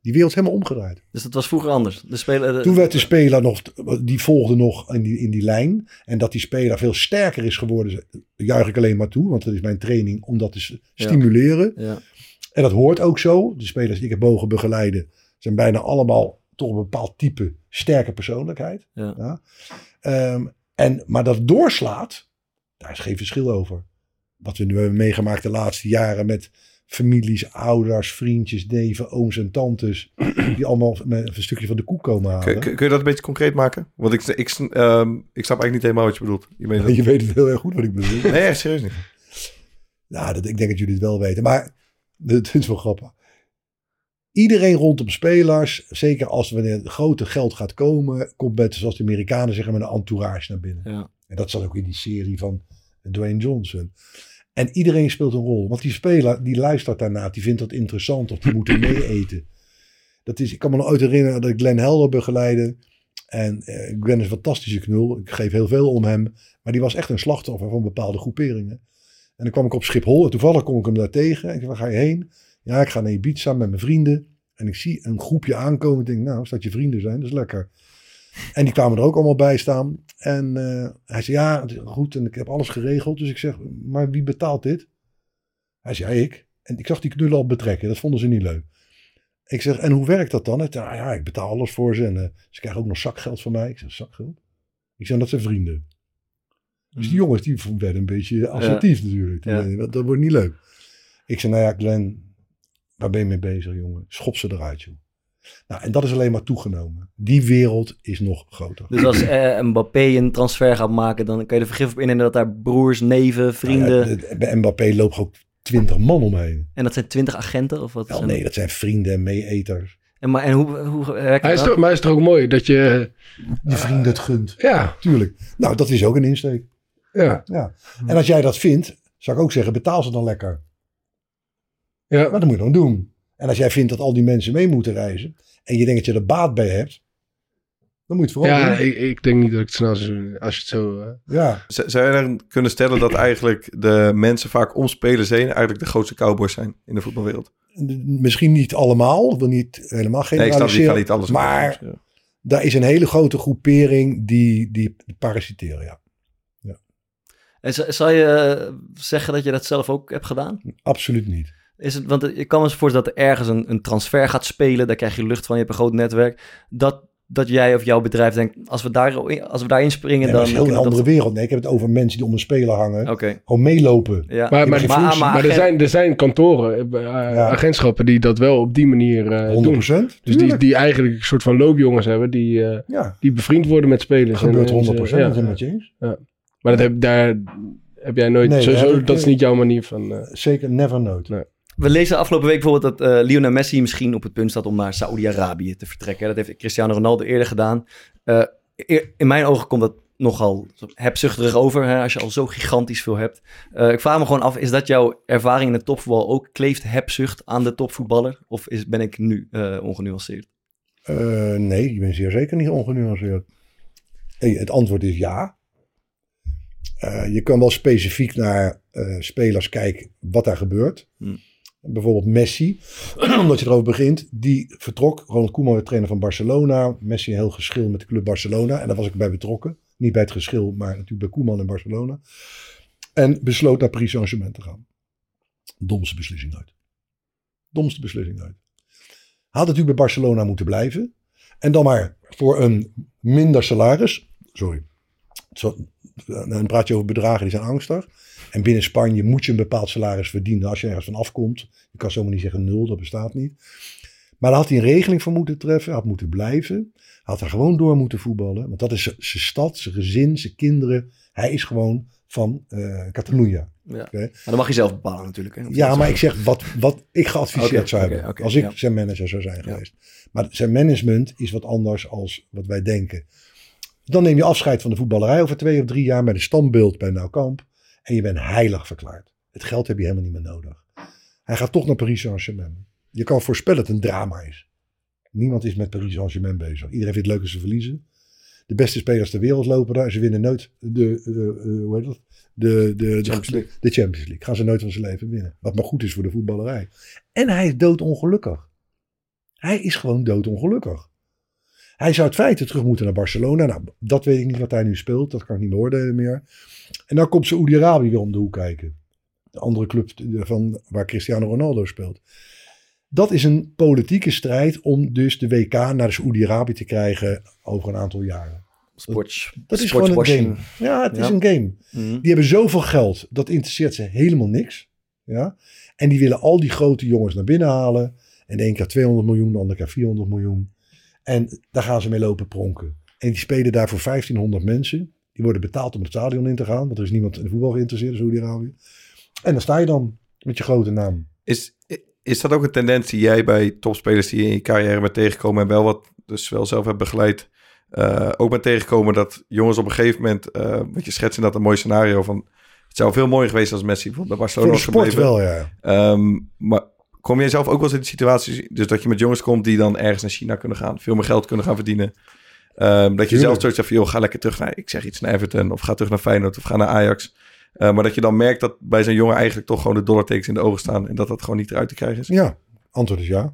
[SPEAKER 5] Die wereld helemaal omgedraaid.
[SPEAKER 1] Dus dat was vroeger anders. De speler, de-
[SPEAKER 5] Toen werd de speler nog, die volgde nog in die, in die lijn. En dat die speler veel sterker is geworden, juich ik alleen maar toe. Want dat is mijn training om dat te
[SPEAKER 1] Ja.
[SPEAKER 5] stimuleren.
[SPEAKER 1] ja.
[SPEAKER 5] En dat hoort ook zo. De spelers die ik heb mogen begeleiden zijn bijna allemaal toch een bepaald type sterke persoonlijkheid.
[SPEAKER 1] Ja.
[SPEAKER 5] Ehm, en, maar dat doorslaat, daar is geen verschil over. Wat we nu hebben meegemaakt de laatste jaren met families, ouders, vriendjes, neven, ooms en tantes. Die allemaal met een stukje van de koek komen halen.
[SPEAKER 7] Kun, kun- kun je dat een beetje concreet maken? Want ik, ik, ehm, ik snap eigenlijk niet helemaal wat je bedoelt. Je meent dat-
[SPEAKER 5] Je weet het heel erg goed wat ik bedoel.
[SPEAKER 7] Nee, echt serieus niet.
[SPEAKER 5] Nou, dat, ik denk dat jullie het wel weten. Maar het is wel grappig. Iedereen rondom spelers, zeker als wanneer het grote geld gaat komen, komt met, zoals de Amerikanen zeggen, met een entourage naar binnen.
[SPEAKER 1] Ja.
[SPEAKER 5] En dat zat ook in die serie van Dwayne Johnson. En iedereen speelt een rol. Want die speler, die luistert daarna, die vindt dat interessant of die moet er mee eten. Dat is, ik kan me nog ooit herinneren dat ik Glenn Helder begeleide. En eh, Glenn is een fantastische knul. Ik geef heel veel om hem. Maar die was echt een slachtoffer van bepaalde groeperingen. En dan kwam ik op Schiphol en toevallig kom ik hem daar tegen. En ik zeg, waar ga je heen? Ja, ik ga naar Ibiza met mijn vrienden. En ik zie een groepje aankomen. Ik denk, nou, als dat je vrienden zijn, dat is lekker. En die kwamen er ook allemaal bij staan. En eh, hij zei, ja, goed. En ik heb alles geregeld. Dus ik zeg, maar wie betaalt dit? Hij zei, ja, ik. En ik zag die knullen al betrekken. Dat vonden ze niet leuk. Ik zeg, en hoe werkt dat dan? Hij zei, nou ja, ik betaal alles voor ze. En eh, ze krijgen ook nog zakgeld van mij. Ik zeg, zakgeld? Ik zeg, dat zijn vrienden. Dus die jongens, die werden een beetje assertief natuurlijk.
[SPEAKER 1] Ja.
[SPEAKER 5] dat, dat wordt niet leuk. Ik zei, nou ja, Glenn, waar ben je mee bezig, jongen? Schop ze eruit, joh. Nou, en dat is alleen maar toegenomen. Die wereld is nog groter.
[SPEAKER 1] Dus als eh, Mbappé een transfer gaat maken, dan kan je er vergif op innemen dat daar broers, neven, vrienden...
[SPEAKER 5] Nou ja, de- bij Mbappé loopt ook twintig man omheen.
[SPEAKER 1] En dat zijn twintig agenten of wat?
[SPEAKER 5] Wel,
[SPEAKER 1] zijn
[SPEAKER 5] nee, dat zijn vrienden en meeeters.
[SPEAKER 1] En, maar, en hoe, hoe werkt
[SPEAKER 6] Hij is
[SPEAKER 1] dat?
[SPEAKER 6] toch, maar is het toch ook mooi dat je...
[SPEAKER 5] Die vrienden het gunt.
[SPEAKER 6] Ja,
[SPEAKER 5] Tuurlijk. Nou, dat is ook een insteek.
[SPEAKER 6] ja,
[SPEAKER 5] Ja. En als jij dat vindt, zou ik ook zeggen, betaal ze dan lekker.
[SPEAKER 6] ja.
[SPEAKER 5] Maar dat moet je dan doen. En als jij vindt dat al die mensen mee moeten reizen, en je denkt dat je er baat bij hebt, dan moet je het vooral
[SPEAKER 6] Ja, ik, ik denk niet dat ik het snel zou doen als je het zo... eh,
[SPEAKER 5] Ja,
[SPEAKER 7] Z- Zou je dan kunnen stellen dat eigenlijk de mensen vaak om spelers heen eigenlijk de grootste cowboys zijn in de voetbalwereld?
[SPEAKER 5] misschien niet allemaal, ik wil niet helemaal
[SPEAKER 7] Nee, ik snap, kan niet alles
[SPEAKER 5] maar
[SPEAKER 7] Ja.
[SPEAKER 5] daar is een hele grote groepering die, die parasiteren, ja.
[SPEAKER 1] En z- zou je eh, zeggen dat je dat zelf ook hebt gedaan?
[SPEAKER 5] Absoluut niet.
[SPEAKER 1] Is het, want ik kan me eens voorstellen dat er ergens een, een transfer gaat spelen. Daar krijg je lucht van, je hebt een groot netwerk. Dat, dat jij of jouw bedrijf denkt, als we, daar, als we daarin springen,
[SPEAKER 5] Nee,
[SPEAKER 1] dan...
[SPEAKER 5] dat is een heel
[SPEAKER 1] we
[SPEAKER 5] andere wereld. Nee, ik heb het over mensen die om een speler hangen.
[SPEAKER 1] Oké,
[SPEAKER 5] Gewoon meelopen.
[SPEAKER 1] ja.
[SPEAKER 6] Maar, maar, maar, maar er, zijn, er zijn kantoren, eh,
[SPEAKER 5] Ja.
[SPEAKER 6] agentschappen die dat wel op die manier eh,
[SPEAKER 5] 100
[SPEAKER 6] doen.
[SPEAKER 5] procent.
[SPEAKER 6] Dus die, die eigenlijk een soort van loopjongens hebben die, eh,
[SPEAKER 5] ja,
[SPEAKER 6] die bevriend worden met spelers.
[SPEAKER 5] dat gebeurt
[SPEAKER 6] En, eh,
[SPEAKER 5] 100 procent.
[SPEAKER 6] ja.
[SPEAKER 5] Met je eens.
[SPEAKER 6] Maar dat heb, daar heb jij nooit,
[SPEAKER 5] Nee,
[SPEAKER 6] dat is niet jouw manier van... eh,
[SPEAKER 5] Zeker, never nooit.
[SPEAKER 6] Nee.
[SPEAKER 1] We lezen afgelopen week bijvoorbeeld dat eh, Lionel Messi misschien op het punt staat om naar Saoedi-Arabië te vertrekken. Dat heeft Cristiano Ronaldo eerder gedaan. Eh, eer- in mijn ogen komt dat nogal hebzuchtig over, hè, als je al zo gigantisch veel hebt. Eh, ik vraag me gewoon af, is dat jouw ervaring in het topvoetbal ook? Kleeft hebzucht aan de topvoetballer? Of is, ben ik nu ongenuanceerd?
[SPEAKER 5] Nee, je bent zeer zeker niet ongenuanceerd. Hey, het antwoord is ja. Je kan wel specifiek naar spelers kijken wat daar gebeurt.
[SPEAKER 1] Hmm.
[SPEAKER 5] Bijvoorbeeld Messi, omdat je erover begint, die vertrok. Ronald Koeman werd trainer van Barcelona. Messi een heel geschil met de club Barcelona. En daar was ik bij betrokken. Niet bij het geschil, maar natuurlijk bij Koeman en Barcelona. En besloot naar Paris Saint-Germain te gaan. Domste beslissing uit. Domste beslissing uit. Had natuurlijk bij Barcelona moeten blijven. En dan maar voor een minder salaris. Sorry. Dan praat je over bedragen die zijn angstig. En binnen Spanje moet je een bepaald salaris verdienen als je ergens van afkomt. Je kan zomaar niet zeggen nul, dat bestaat niet. Maar daar had hij een regeling voor moeten treffen. Had moeten blijven. Had er gewoon door moeten voetballen. Want dat is zijn stad, zijn gezin, zijn kinderen. Hij is gewoon van eh Catalonië.
[SPEAKER 1] Ja. Maar dat mag je zelf bepalen natuurlijk. Hè?
[SPEAKER 5] Ja, maar ik zeg wat, wat ik geadviseerd zou hebben. als ik
[SPEAKER 1] ja.
[SPEAKER 5] zijn manager zou zijn
[SPEAKER 1] Ja.
[SPEAKER 5] geweest. Maar zijn management is wat anders als wat wij denken. Dan neem je afscheid van de voetballerij over twee of drie jaar met een standbeeld bij Nou Kamp. En je bent heilig verklaard. Het geld heb je helemaal niet meer nodig. Hij gaat toch naar Paris Saint-Germain. Je kan voorspellen dat het een drama is. Niemand is met Paris Saint-Germain bezig. Iedereen vindt het leuk als ze verliezen. De beste spelers ter wereld lopen daar. Ze winnen nooit de, eh, eh, hoe heet dat? De, de, de,
[SPEAKER 1] Champions League.
[SPEAKER 5] de Champions League. Gaan ze nooit van zijn leven winnen. Wat maar goed is voor de voetballerij. En hij is doodongelukkig. Hij is gewoon doodongelukkig. Hij zou het feite terug moeten naar Barcelona. Nou, dat weet ik niet wat hij nu speelt. Dat kan ik niet beoordelen meer. En dan komt Saoedi-Arabië weer om de hoek kijken. De andere club van, waar Cristiano Ronaldo speelt. Dat is een politieke strijd om dus de WK naar Saoedi-Arabië te krijgen over een aantal jaren.
[SPEAKER 1] Sports,
[SPEAKER 5] Dat is gewoon een game. Ja, het is een game.
[SPEAKER 1] Mhm.
[SPEAKER 5] Die hebben zoveel geld, dat interesseert ze helemaal niks. Ja? En die willen al die grote jongens naar binnen halen. En de een keer 200 miljoen, de andere keer 400 miljoen. En daar gaan ze mee lopen pronken. En die spelen daar voor 1500 mensen. Die worden betaald om het stadion in te gaan. Want er is niemand in de voetbal geïnteresseerd in Saudi-Arabië. En dan sta je dan met je grote naam.
[SPEAKER 7] Is, is dat ook een tendens die jij bij topspelers die je in je carrière bent tegengekomen en wel wat dus wel zelf hebt begeleid, eh, ook bent tegengekomen dat jongens op een gegeven moment, eh wat je schetst in dat een mooi scenario van, het zou veel mooier geweest als Messi bijvoorbeeld bij
[SPEAKER 5] Voor
[SPEAKER 7] Barcelona
[SPEAKER 5] de
[SPEAKER 7] was
[SPEAKER 5] sport
[SPEAKER 7] gebleven.
[SPEAKER 5] wel, ja.
[SPEAKER 7] Ehm, maar kom jij zelf ook wel eens in de situatie, dus dat je met jongens komt die dan ergens naar China kunnen gaan, veel meer geld kunnen gaan verdienen. Ehm, dat je zelf zoiets zegt van, joh, ga lekker terug naar, ik zeg iets, naar Everton of ga terug naar Feyenoord of ga naar Ajax. Eh, maar dat je dan merkt dat bij zo'n jongen eigenlijk toch gewoon de dollartekens in de ogen staan en dat dat gewoon niet eruit te krijgen is.
[SPEAKER 5] Ja, antwoord is ja.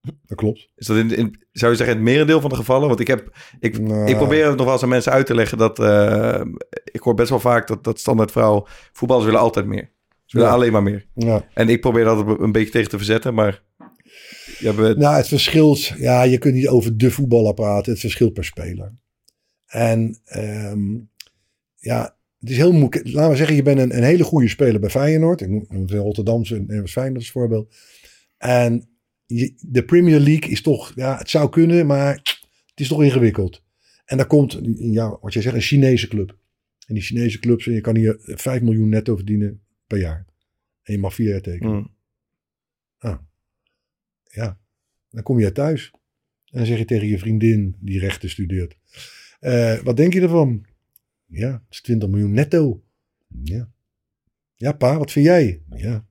[SPEAKER 5] Dat klopt.
[SPEAKER 7] Is dat in, in, zou je zeggen het merendeel van de gevallen? Want ik, heb, ik,
[SPEAKER 5] Nou.
[SPEAKER 7] ik probeer het nog wel eens aan mensen uit te leggen dat... eh, ik hoor best wel vaak dat, dat standaard verhaal... Voetballers willen altijd meer. Ze willen
[SPEAKER 5] Ja.
[SPEAKER 7] alleen maar meer.
[SPEAKER 5] Ja.
[SPEAKER 7] En ik probeer dat een beetje tegen te verzetten, maar... Ja, we,
[SPEAKER 5] Nou, het verschilt. Ja, je kunt niet over de voetballer praten. Het verschilt per speler. En ehm, ja, het is heel moeilijk. Laten we zeggen, je bent een, een hele goede speler bij Feyenoord. Ik noem Rotterdamse het Feyenoord als voorbeeld. En je, de Premier League is toch, ja, het zou kunnen, maar het is toch ingewikkeld. En daar komt, ja, wat jij zegt, een Chinese club. En die Chinese clubs, je kan hier 5 miljoen netto verdienen per jaar. En je mag vier jaar tekenen.
[SPEAKER 7] Mm.
[SPEAKER 5] Ja, dan kom je thuis. En dan zeg je tegen je vriendin die rechten studeert. eh, wat denk je ervan? Ja, het is 20 miljoen netto. Ja. Ja, pa, wat vind jij? Ja.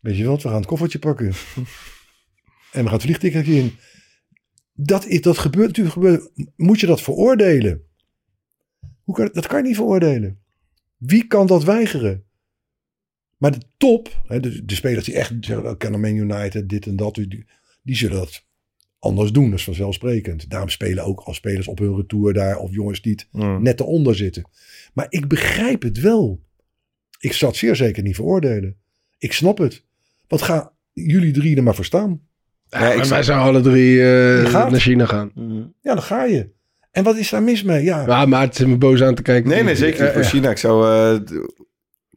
[SPEAKER 5] Weet je wat, we gaan het koffertje pakken. en we gaan het vliegticketje in. Dat, is, dat gebeurt natuurlijk. Gebeurt, moet je dat veroordelen? Hoe kan, dat kan je niet veroordelen. Wie kan dat weigeren? Maar de top, hè, de, de spelers die echt zeggen, oh, kennen Man United, dit en dat, die, die zullen dat anders doen. Dat is vanzelfsprekend. Daarom spelen ook als spelers op hun retour daar, of jongens die het
[SPEAKER 7] Mm.
[SPEAKER 5] net eronder zitten. Maar ik begrijp het wel. Ik zou het zeer zeker niet veroordelen. Ik snap het. Wat gaan jullie drie er maar voor staan?
[SPEAKER 6] Ja,
[SPEAKER 7] ik
[SPEAKER 6] wij zouden alle drie eh, naar China gaan.
[SPEAKER 1] Mhm.
[SPEAKER 5] Ja, dan ga je. En wat is daar mis mee? Ja,
[SPEAKER 6] Ja, maar het is me boos aan te kijken.
[SPEAKER 7] Nee, nee, zeker niet
[SPEAKER 6] Eh,
[SPEAKER 7] voor
[SPEAKER 6] eh,
[SPEAKER 7] China. Ik zou... eh,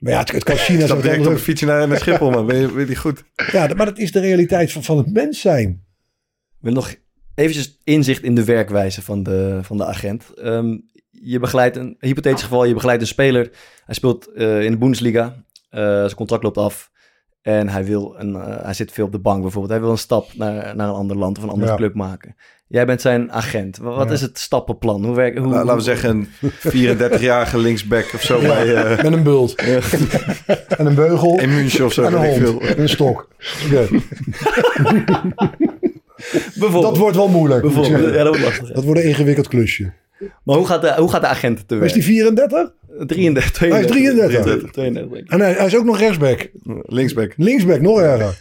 [SPEAKER 5] maar ja, het, het kan China
[SPEAKER 7] stap direct op een fietsje naar, naar Schiphol, man. Ben je, ben je die goed?
[SPEAKER 5] Ja, maar dat is de realiteit van, van het mens zijn.
[SPEAKER 1] Ik wil nog eventjes inzicht in de werkwijze van de, van de agent. Ehm, je begeleidt een hypothetisch geval, je begeleidt een speler. Hij speelt eh, in de Bundesliga. Eh, zijn contract loopt af. En hij, wil een, eh, hij zit veel op de bank bijvoorbeeld. Hij wil een stap naar, naar een ander land of een andere
[SPEAKER 5] Ja.
[SPEAKER 1] club maken. Jij bent zijn agent. Wa- Wat
[SPEAKER 5] Ja.
[SPEAKER 1] is het stappenplan? Hoe werkt hoe,
[SPEAKER 7] La- laten we zeggen een 34-jarige linksback of zo bij... eh,
[SPEAKER 5] Met een bult. en een beugel.
[SPEAKER 7] in München of zo.
[SPEAKER 5] en een hond.
[SPEAKER 7] veel.
[SPEAKER 5] En een stok. Oké.
[SPEAKER 1] Bijvoorbeeld.
[SPEAKER 5] Dat wordt wel moeilijk.
[SPEAKER 1] bijvoorbeeld. Ja, dat wordt lastig.
[SPEAKER 5] Dat wordt een ingewikkeld klusje.
[SPEAKER 1] Maar hoe gaat de, hoe gaat de agent te
[SPEAKER 5] Is
[SPEAKER 1] werk?
[SPEAKER 5] die 34?
[SPEAKER 1] 33, 32.
[SPEAKER 5] Hij is 33.
[SPEAKER 1] 32, 32, denk ik.
[SPEAKER 5] En hij, hij is ook nog rechtsback.
[SPEAKER 7] Linksback.
[SPEAKER 5] Linksback, nog erger.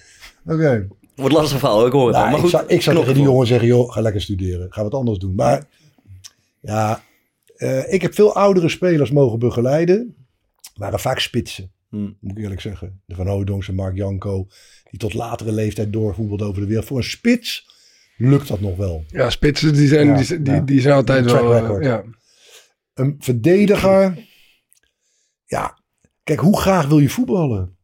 [SPEAKER 5] Oké.
[SPEAKER 1] Wordt lastig verhaal, ik hoor het al.
[SPEAKER 5] Nou,
[SPEAKER 1] Maar
[SPEAKER 5] ik
[SPEAKER 1] goed,
[SPEAKER 5] zou, ik zou tegen die jongen zeggen, joh, ga lekker studeren. Ga wat anders doen. Maar ja, eh, ik heb veel oudere spelers mogen begeleiden. Waren vaak spitsen,
[SPEAKER 1] Hmm.
[SPEAKER 5] moet ik eerlijk zeggen. De Van Hooydonks en Mark Janko, die tot latere leeftijd doorvoetbalden over de wereld. Voor een spits lukt dat nog wel.
[SPEAKER 6] Ja, spitsen die zijn,
[SPEAKER 5] Ja,
[SPEAKER 6] die, die,
[SPEAKER 5] ja.
[SPEAKER 6] die zijn altijd
[SPEAKER 5] Track
[SPEAKER 6] wel... eh, ja.
[SPEAKER 5] Een verdediger. Ja, kijk, hoe graag wil je voetballen?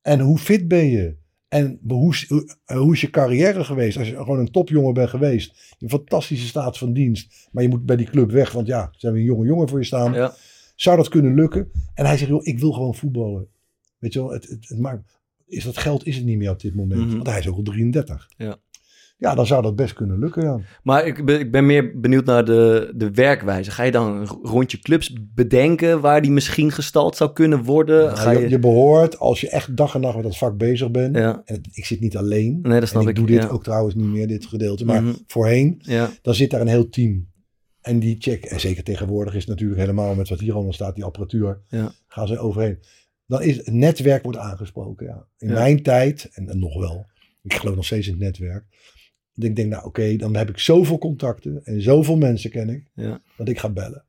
[SPEAKER 5] En hoe fit ben je? En hoe, is- hoe, is je carrière geweest? Als je gewoon een topjongen bent geweest. Een fantastische staat van dienst. Maar je moet bij die club weg. Want ja, ze hebben een jonge jongen voor je staan.
[SPEAKER 1] Ja.
[SPEAKER 5] Zou dat kunnen lukken? En hij zegt, joh, ik wil gewoon voetballen. Weet je wel, het, het, het maakt, is dat geld is het niet meer op dit moment.
[SPEAKER 1] Mhm.
[SPEAKER 5] Want hij is ook al 33.
[SPEAKER 1] Ja.
[SPEAKER 5] Ja, dan zou dat best kunnen lukken, ja.
[SPEAKER 1] Maar ik ben, ik ben meer benieuwd naar de, de werkwijze. Ga je dan een rondje clubs bedenken waar die misschien gestald zou kunnen worden? Ga
[SPEAKER 5] Nou,
[SPEAKER 1] je...
[SPEAKER 5] je, je behoort, als je echt dag en nacht met dat vak bezig bent.
[SPEAKER 1] Ja,
[SPEAKER 5] En het- ik zit niet alleen.
[SPEAKER 1] nee, dat snap
[SPEAKER 5] en
[SPEAKER 1] ik.
[SPEAKER 5] ik doe dit ook trouwens niet meer, dit gedeelte. Maar
[SPEAKER 1] Mhm.
[SPEAKER 5] voorheen,
[SPEAKER 1] Ja,
[SPEAKER 5] dan zit daar een heel team. En die check, en zeker tegenwoordig is het natuurlijk helemaal met wat hier allemaal staat, die apparatuur,
[SPEAKER 1] Ja.
[SPEAKER 5] gaan ze overheen. Dan is het netwerk wordt aangesproken, ja. In mijn tijd, en, en nog wel, ik geloof nog steeds in het netwerk. Dat ik denk, nou oké, dan heb ik zoveel contacten en zoveel mensen ken ik,
[SPEAKER 1] Ja.
[SPEAKER 5] dat ik ga bellen.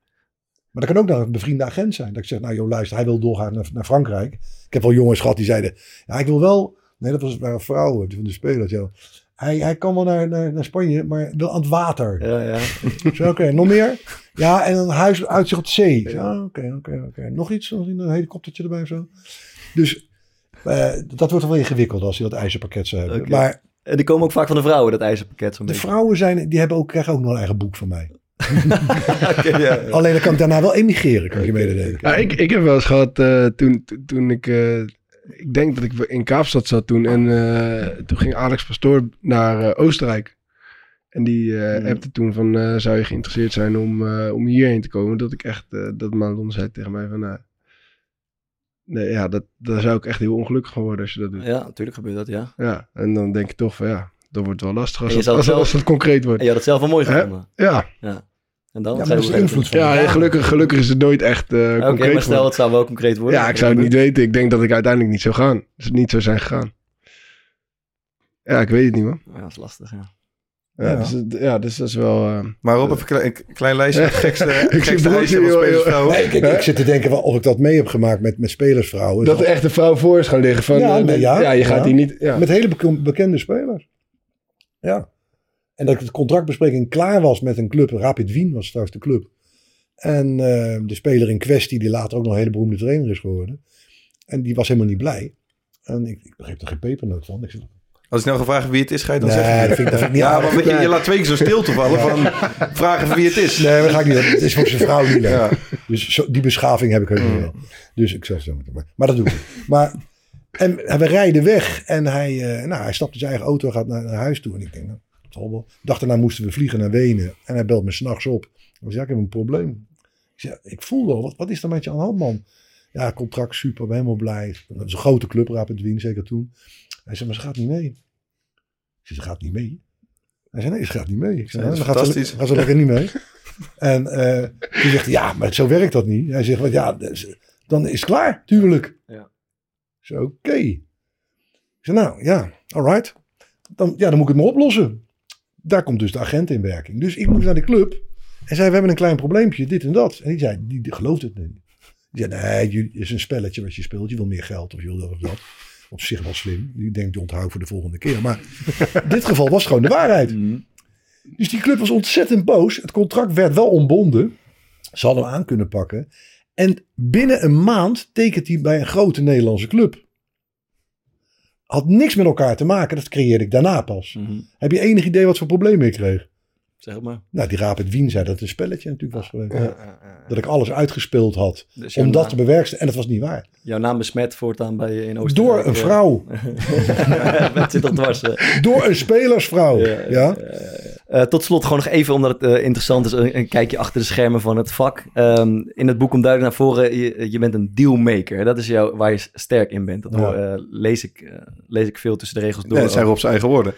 [SPEAKER 5] Maar dat kan ook nog een bevriende agent zijn. Dat ik zeg, nou joh, luister, hij wil doorgaan naar, naar Frankrijk. Ik heb wel jongens gehad die zeiden, ja, ik wil wel... Nee, dat was, waren vrouwen van de spelers, joh. Hij, hij kan wel naar, naar, naar Spanje, maar wel aan het water.
[SPEAKER 1] ja, ja.
[SPEAKER 5] Oké, nog meer? Ja, en een huis uitzicht op de zee. Ah, Oké, oké, oké. Nog iets? Nog een helikoptertje erbij of zo? Dus eh, dat wordt wel ingewikkeld als je dat ijzerpakket zou hebben. Maar
[SPEAKER 1] En die komen ook vaak van de vrouwen, dat ijzerpakket zo'n
[SPEAKER 5] de
[SPEAKER 1] beetje.
[SPEAKER 5] vrouwen zijn, die hebben ook, krijgen ook nog een eigen boek van mij.
[SPEAKER 1] Oké, ja, ja.
[SPEAKER 5] Alleen dan kan ik daarna wel emigreren, kan ik je mededelen.
[SPEAKER 6] Ja, ik, ik heb wel eens gehad eh, toen, toen- ik... eh, ik denk dat ik in Kaapstad zat toen. En eh, toen ging Alex Pastoor naar eh, Oostenrijk. En die eh appte toen van... eh, zou je geïnteresseerd zijn om, eh, om hierheen te komen? Dat ik echt... eh, dat Madelon zei tegen mij van... nee, ja, dat, daar zou ik echt heel ongelukkig van worden als je dat doet.
[SPEAKER 1] ja, natuurlijk gebeurt dat, ja.
[SPEAKER 6] Ja, en dan denk je toch van ja... Dat wordt wel lastig als, het, als, het-
[SPEAKER 1] zelf-
[SPEAKER 6] als het concreet wordt.
[SPEAKER 1] En je had het zelf wel mooi
[SPEAKER 6] Hè?
[SPEAKER 1] gevonden.
[SPEAKER 6] Ja,
[SPEAKER 1] En dan?
[SPEAKER 5] Ja, is invloed van
[SPEAKER 6] ja gelukkig, gelukkig is het nooit echt eh
[SPEAKER 1] Oké,
[SPEAKER 6] concreet
[SPEAKER 1] maar stel het zou wel concreet worden.
[SPEAKER 6] Ja, ik zou het niet weten. Ik denk dat ik uiteindelijk niet zou gaan. Dus het niet zou zijn gegaan. Ja, ik weet het niet, man.
[SPEAKER 1] Ja, dat is lastig, ja.
[SPEAKER 6] Ja,
[SPEAKER 5] Ja.
[SPEAKER 6] Dus, ja dus dat is wel... eh,
[SPEAKER 7] Maar Rob, even een klein, lijstje. gekste,
[SPEAKER 6] Ik zie
[SPEAKER 7] gekste
[SPEAKER 6] broodje,
[SPEAKER 7] eisen van
[SPEAKER 6] joh,
[SPEAKER 7] spelers
[SPEAKER 6] joh.
[SPEAKER 7] vrouwen.
[SPEAKER 5] Nee, kijk, ik zit te denken of ik dat mee heb gemaakt met, met spelersvrouwen.
[SPEAKER 6] dat er echt een vrouw voor is gaan liggen. Van,
[SPEAKER 5] Ja,
[SPEAKER 6] eh,
[SPEAKER 5] nee, ja,
[SPEAKER 6] ja, je gaat
[SPEAKER 5] ja.
[SPEAKER 6] hier niet... Ja.
[SPEAKER 5] Met hele beke- bekende spelers. Ja. En dat ik de contractbespreking klaar was met een club. Rapid Wien was trouwens de club. En eh, de speler in kwestie, die later ook nog een hele beroemde trainer is geworden. En die was helemaal niet blij. En ik, ik begreep er geen pepernoot van. Ik zei,
[SPEAKER 7] Als ik nou ga vragen wie het is, ga je dan
[SPEAKER 5] nee,
[SPEAKER 7] zeggen.
[SPEAKER 5] dat vind, ik- dat vind ik niet
[SPEAKER 7] Ja, maar je, je laat twee keer zo stil te vallen van vragen wie het is.
[SPEAKER 5] Nee, dat ga ik niet. Het is voor zijn vrouw niet leuk.
[SPEAKER 7] Ja.
[SPEAKER 5] Dus zo, die beschaving heb ik ook niet meer. Dus ik zeg zo maar. Maar dat doe ik. Maar en, en we rijden weg. En hij, eh, nou, hij stapt in zijn eigen auto en gaat naar, naar huis toe. En ik denk, nou, zal wel. Dag daarna moesten we vliegen naar Wenen. En hij belt me s'nachts op. Ik zei, ja, ik heb een probleem. Ik zei, ik voel wel, wat, wat is er met je aan de hand, man? Ja, contract super, ben helemaal blij. Dat is een grote club, Rapid Wien, zeker toen. Hij zei, maar ze gaat niet mee. Ik zei, ze gaat niet mee. Hij zei, nee, ze gaat niet mee. Ik zei,
[SPEAKER 7] dat
[SPEAKER 5] nou,
[SPEAKER 7] is
[SPEAKER 5] dan gaat ze, gaat ze lekker niet mee. En eh toen zegt ja, maar zo werkt dat niet. Hij zegt, "Want ja, dan is het klaar, tuurlijk.
[SPEAKER 1] Ja.
[SPEAKER 5] Zo, oké. Ik zei, nou, ja, alright. Dan, ja, dan moet ik het maar oplossen. Daar komt dus de agent in werking. Dus ik moest naar de club. En zei, we hebben een klein probleempje, dit en dat. En die zei, die, gelooft het niet. Die zei, nee, je- het is een spelletje wat je speelt. Je wil meer geld of je wil dat of dat. Op zich wel slim. Die denkt, je onthoud voor de volgende keer. Maar in dit geval was het gewoon de waarheid.
[SPEAKER 1] Mhm.
[SPEAKER 5] Dus die club was ontzettend boos. Het contract werd wel ontbonden. Ze hadden hem aan kunnen pakken. En binnen een maand tekent hij bij een grote Nederlandse club. Had niks met elkaar te maken. Dat creëerde ik daarna pas.
[SPEAKER 1] Mhm.
[SPEAKER 5] Heb je enig idee wat voor problemen ik kreeg?
[SPEAKER 1] Zeg het maar.
[SPEAKER 5] Nou, die Rapid Wien zei dat het een spelletje natuurlijk was geweest.
[SPEAKER 1] Ja, ja, ja.
[SPEAKER 5] Dat ik alles uitgespeeld had.
[SPEAKER 1] Dus
[SPEAKER 5] Om dat
[SPEAKER 1] naam-
[SPEAKER 5] te bewerkstelligen. En dat was niet waar.
[SPEAKER 1] Jouw naam besmet voortaan bij je in Oostenrijk.
[SPEAKER 5] Door een vrouw.
[SPEAKER 1] Het zit toch dwars.
[SPEAKER 5] Door een spelersvrouw.
[SPEAKER 1] Ja,
[SPEAKER 5] Ja,
[SPEAKER 1] Eh, tot slot gewoon nog even, omdat het eh, interessant is, een, een kijkje achter de schermen van het vak. Ehm, in het boek komt duidelijk naar voren, je, je bent een dealmaker. Dat is jou, waar je sterk in bent. Dat
[SPEAKER 5] Ja.
[SPEAKER 1] hoor, eh, lees, ik, lees ik veel tussen de regels door.
[SPEAKER 7] Ja, dat zijn Rob's eigen woorden.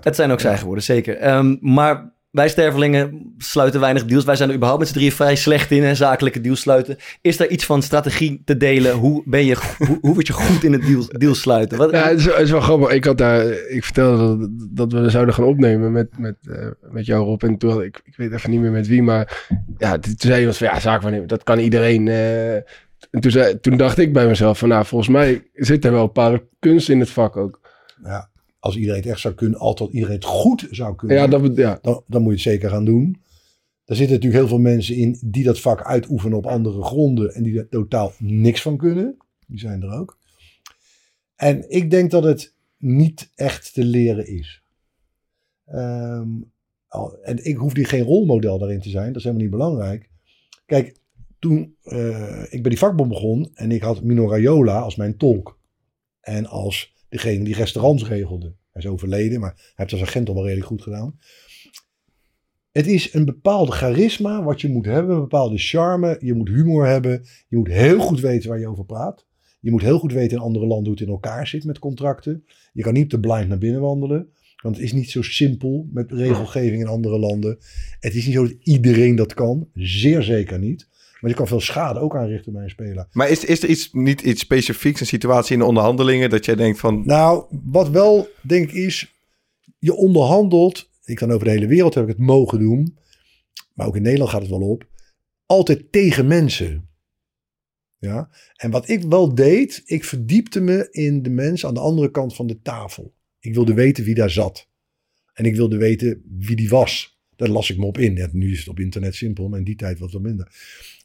[SPEAKER 1] Het zijn ook zijn geworden, zeker. Ehm, maar wij stervelingen sluiten weinig deals. Wij zijn er überhaupt met z'n drieën vrij slecht in, hè, zakelijke deals sluiten. Is er iets van strategie te delen? Hoe, ben je, hoe, hoe word je goed in het deal, deal sluiten? Wat,
[SPEAKER 6] Ja, het is, het is wel grappig. Ik, had daar, ik vertelde dat, dat we zouden gaan opnemen met, met, eh, met jou, Rob. En toen had ik, ik weet even niet meer met wie, maar ja, toen zei je was van ja, zaakwaarnemer, dat kan iedereen. eh. en toen, zei, toen dacht ik bij mezelf van nou, volgens mij zit er wel een bepaalde kunst in het vak ook.
[SPEAKER 5] ja. Als iedereen het echt zou kunnen, altijd iedereen het goed zou kunnen.
[SPEAKER 6] Ja, dat, ja.
[SPEAKER 5] dan, dan moet je het zeker gaan doen. Daar zitten natuurlijk heel veel mensen in die dat vak uitoefenen op andere gronden en die er totaal niks van kunnen. Die zijn er ook. En ik denk dat het niet echt te leren is. Ehm, en ik hoef die geen rolmodel daarin te zijn, dat is helemaal niet belangrijk. Kijk, toen eh, ik bij die vakbond begon en ik had Mino Raiola als mijn tolk. En als degene die restaurants regelde. Hij is overleden, maar hij heeft als agent al wel redelijk goed gedaan. Het is een bepaalde charisma wat je moet hebben, een bepaalde charme. Je moet humor hebben. Je moet heel goed weten waar je over praat. Je moet heel goed weten in andere landen hoe het in elkaar zit met contracten. Je kan niet te blind naar binnen wandelen. Want het is niet zo simpel met regelgeving in andere landen. Het is niet zo dat iedereen dat kan. Zeer zeker niet. Maar je kan veel schade ook aanrichten bij een speler.
[SPEAKER 7] Maar is, is er iets, niet iets specifieks, een situatie in de onderhandelingen, dat jij denkt van...
[SPEAKER 5] Nou, wat wel denk ik is, je onderhandelt, ik kan over de hele wereld heb ik het mogen doen, maar ook in Nederland gaat het wel op, altijd tegen mensen. Ja, en wat ik wel deed, ik verdiepte me in de mensen aan de andere kant van de tafel. Ik wilde weten wie daar zat. En ik wilde weten wie die was. Daar las ik me op in. Ja, nu is het op internet simpel, maar in die tijd was het wat minder.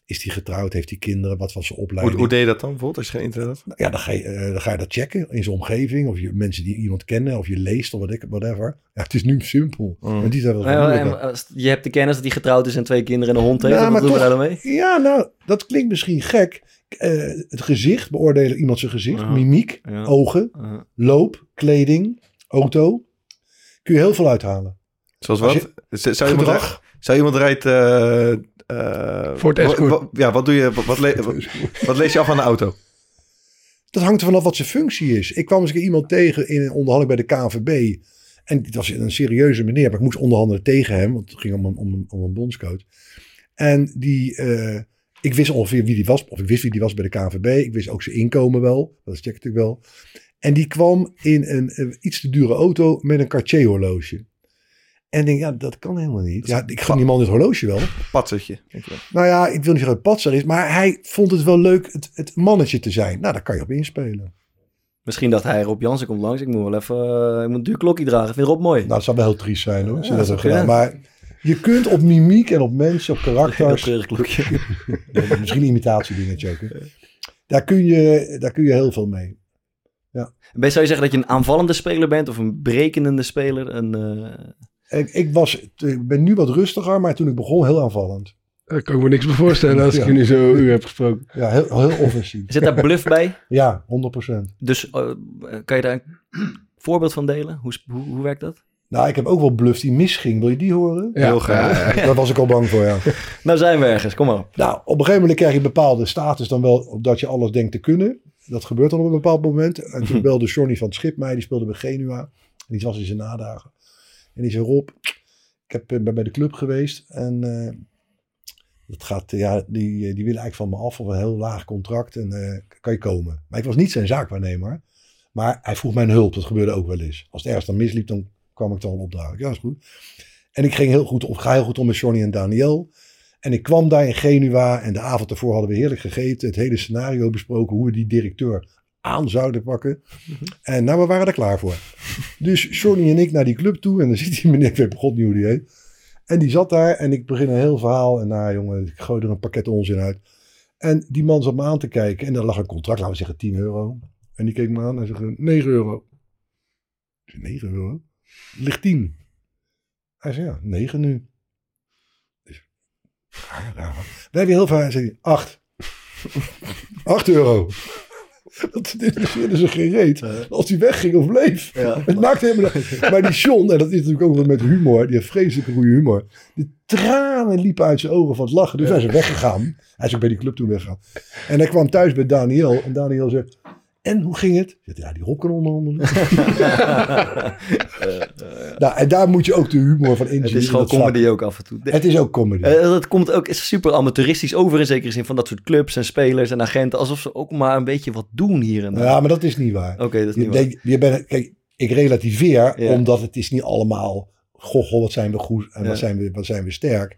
[SPEAKER 5] Is die getrouwd? Heeft hij kinderen? Wat was zijn opleiding?
[SPEAKER 7] hoe deed je dat dan bijvoorbeeld, als je geen internet had?
[SPEAKER 5] Ja, dan ga, je, eh, dan ga je dat checken in zijn omgeving. Of je mensen die iemand kennen. Of je leest of wat ik, whatever. Ja, het is nu simpel.
[SPEAKER 7] Mm.
[SPEAKER 5] Maar die zijn wel
[SPEAKER 1] Maar en je hebt de kennis dat hij getrouwd is en twee kinderen en een hond heeft.
[SPEAKER 5] Ja,
[SPEAKER 1] wat
[SPEAKER 5] maar
[SPEAKER 1] doen we
[SPEAKER 5] toch-
[SPEAKER 1] daar dan mee?
[SPEAKER 5] Ja, nou, dat klinkt misschien gek. Eh, het gezicht, beoordelen iemand zijn gezicht.
[SPEAKER 1] Ja.
[SPEAKER 5] Mimiek,
[SPEAKER 1] Ja.
[SPEAKER 5] ogen, loop, kleding, auto. Kun je heel veel uithalen.
[SPEAKER 7] Zoals
[SPEAKER 5] Als
[SPEAKER 7] wat? Z- Zou iemand,
[SPEAKER 5] Gedrag.
[SPEAKER 7] rij- zou iemand rijdt... eh, eh,
[SPEAKER 6] Escort.
[SPEAKER 7] Ja, wat doe je? Wat, wat, le- wat, wat lees je af aan de auto?
[SPEAKER 5] Dat hangt er vanaf wat zijn functie is. Ik kwam eens een keer iemand tegen in een onderhandeling bij de KNVB. En het was een serieuze meneer, maar ik moest onderhandelen tegen hem, want het ging om een, om een, om een bondscoach. En die, eh, ik wist ongeveer wie die was, of ik wist wie die was bij de KNVB. Ik wist ook zijn inkomen wel, dat checkte ik wel. En die kwam in een, eh, iets te dure auto met een Cartier horloge. En ik denk, ja, dat kan helemaal niet. Ja, ik gun die man dit horloge wel.
[SPEAKER 7] Patsertje.
[SPEAKER 5] Nou ja, ik wil niet zeggen dat het patser is, maar hij vond het wel leuk het, het mannetje te zijn. Nou, daar kan je op inspelen.
[SPEAKER 1] misschien dat hij Rob Jansen komt langs. Ik moet wel even eh, ik moet een duur klokje dragen. Ik vind Rob mooi.
[SPEAKER 5] Nou, dat zou wel heel triest zijn hoor.
[SPEAKER 1] Ja,
[SPEAKER 5] dat gedaan. Maar je kunt op mimiek en op mensen, op karakters.
[SPEAKER 1] klokje.
[SPEAKER 5] misschien een imitatiedingetje ook. hè. Daar kun, je, daar kun je heel veel mee.
[SPEAKER 1] Ben- Zou je zeggen dat je een aanvallende speler bent of een berekenende speler? Een, eh,
[SPEAKER 5] Ik, ik, was, ik ben nu wat rustiger, maar toen ik begon heel aanvallend.
[SPEAKER 6] Daar kan ik me niks bij voorstellen als ik
[SPEAKER 5] Ja.
[SPEAKER 6] je nu zo u heb gesproken.
[SPEAKER 5] Ja, heel, heel offensief.
[SPEAKER 1] zit daar bluff bij?
[SPEAKER 5] Ja, 100%.
[SPEAKER 1] Dus eh, kan je daar een voorbeeld van delen? Hoe, hoe, hoe werkt dat?
[SPEAKER 5] Nou, ik heb ook wel bluff die misging. Wil je die horen?
[SPEAKER 6] Ja,
[SPEAKER 7] Heel graag.
[SPEAKER 6] ja,
[SPEAKER 5] Daar was ik al bang voor, ja.
[SPEAKER 1] Nou zijn we ergens, kom maar op.
[SPEAKER 5] Nou, op een gegeven moment krijg je een bepaalde status dan wel, dat je alles denkt te kunnen. Dat gebeurt dan op een bepaald moment. En toen belde Johnny van het Schip mij, die speelde bij Genua. En die was in zijn nadagen. En die zei, Rob, ik heb, eh, ben bij de club geweest. En eh, dat gaat, ja, die, eh, die willen eigenlijk van me af of een heel laag contract. En kan je komen? Maar ik was niet zijn zaakwaarnemer. Maar hij vroeg mijn hulp. Dat gebeurde ook wel eens. Als het ergens dan misliep, dan kwam ik dan opdragen. Ja, is goed. En ik ging heel goed op, heel goed om met Johnny en Daniel. En ik kwam daar in Genua en de avond ervoor hadden we heerlijk gegeten. Het hele scenario besproken hoe we die directeur aan zouden pakken. En nou, we waren er klaar voor. Dus Johnny en ik naar die club toe. En dan ziet die meneer, ik weet god niet hoe die heet. En die zat daar en ik begin een heel verhaal. En nou jongen, ik gooi er een pakket onzin uit. En die man zat me aan te kijken. En daar lag een contract, laten we zeggen 10 euro. En die keek me aan en zei 9 euro. Ik zei, 9 euro? Er ligt 10. Hij zei ja, 9 nu. Dus, raar, raar. We hebben heel veel. Hij zei 8. 8 euro. Dat interesseerde ze geen reet. Als die wegging of bleef. Het maakt helemaal Maar die John, en dat is natuurlijk ook wel met humor. Die heeft vreselijk goede humor. De tranen liepen uit zijn ogen van het lachen. Dus hij is weggegaan. Hij is ook bij die club toen weggegaan. En hij kwam thuis bij Daniel. En Daniel zegt... En hoe ging het? Zegt, ja, die Rob kan onderhandelen. nou, en daar moet je ook de humor van inzien.
[SPEAKER 1] Het is gewoon comedy ook af en toe.
[SPEAKER 5] Het is ook comedy.
[SPEAKER 1] Eh, dat komt ook is super amateuristisch over in zekere zin van dat soort clubs en spelers en agenten. Alsof ze ook maar een beetje wat doen hier en daar.
[SPEAKER 5] ja, maar dat is niet waar.
[SPEAKER 1] Oké, dat is niet
[SPEAKER 5] Je,
[SPEAKER 1] waar.
[SPEAKER 5] denkt- je bent, kijk, ik relativeer,
[SPEAKER 1] Ja.
[SPEAKER 5] omdat het is niet allemaal... Goh, goh, wat zijn we goed en
[SPEAKER 1] Ja.
[SPEAKER 5] wat, zijn we, wat zijn we sterk.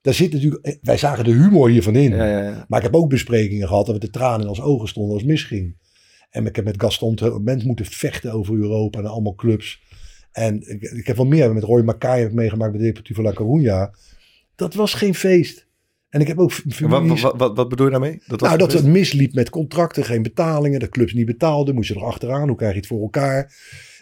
[SPEAKER 5] Daar zit natuurlijk... eh, Wij zagen de humor hiervan in.
[SPEAKER 1] Ja, ja, ja.
[SPEAKER 5] Maar ik heb ook besprekingen gehad dat we de tranen in ons ogen stonden als misging. En ik heb met Gaston moment moeten vechten over Europa en allemaal clubs. En ik, ik heb wel meer met Roy Mackay heb ik meegemaakt bij de Deportivo La Coruña. dat was geen feest. En ik heb ook
[SPEAKER 7] Wat, wat, wat, wat bedoel je daarmee? Dat was
[SPEAKER 5] nou, dat het misliep met contracten, geen betalingen, de clubs niet betaalden, moest je er achteraan, hoe krijg je het voor elkaar?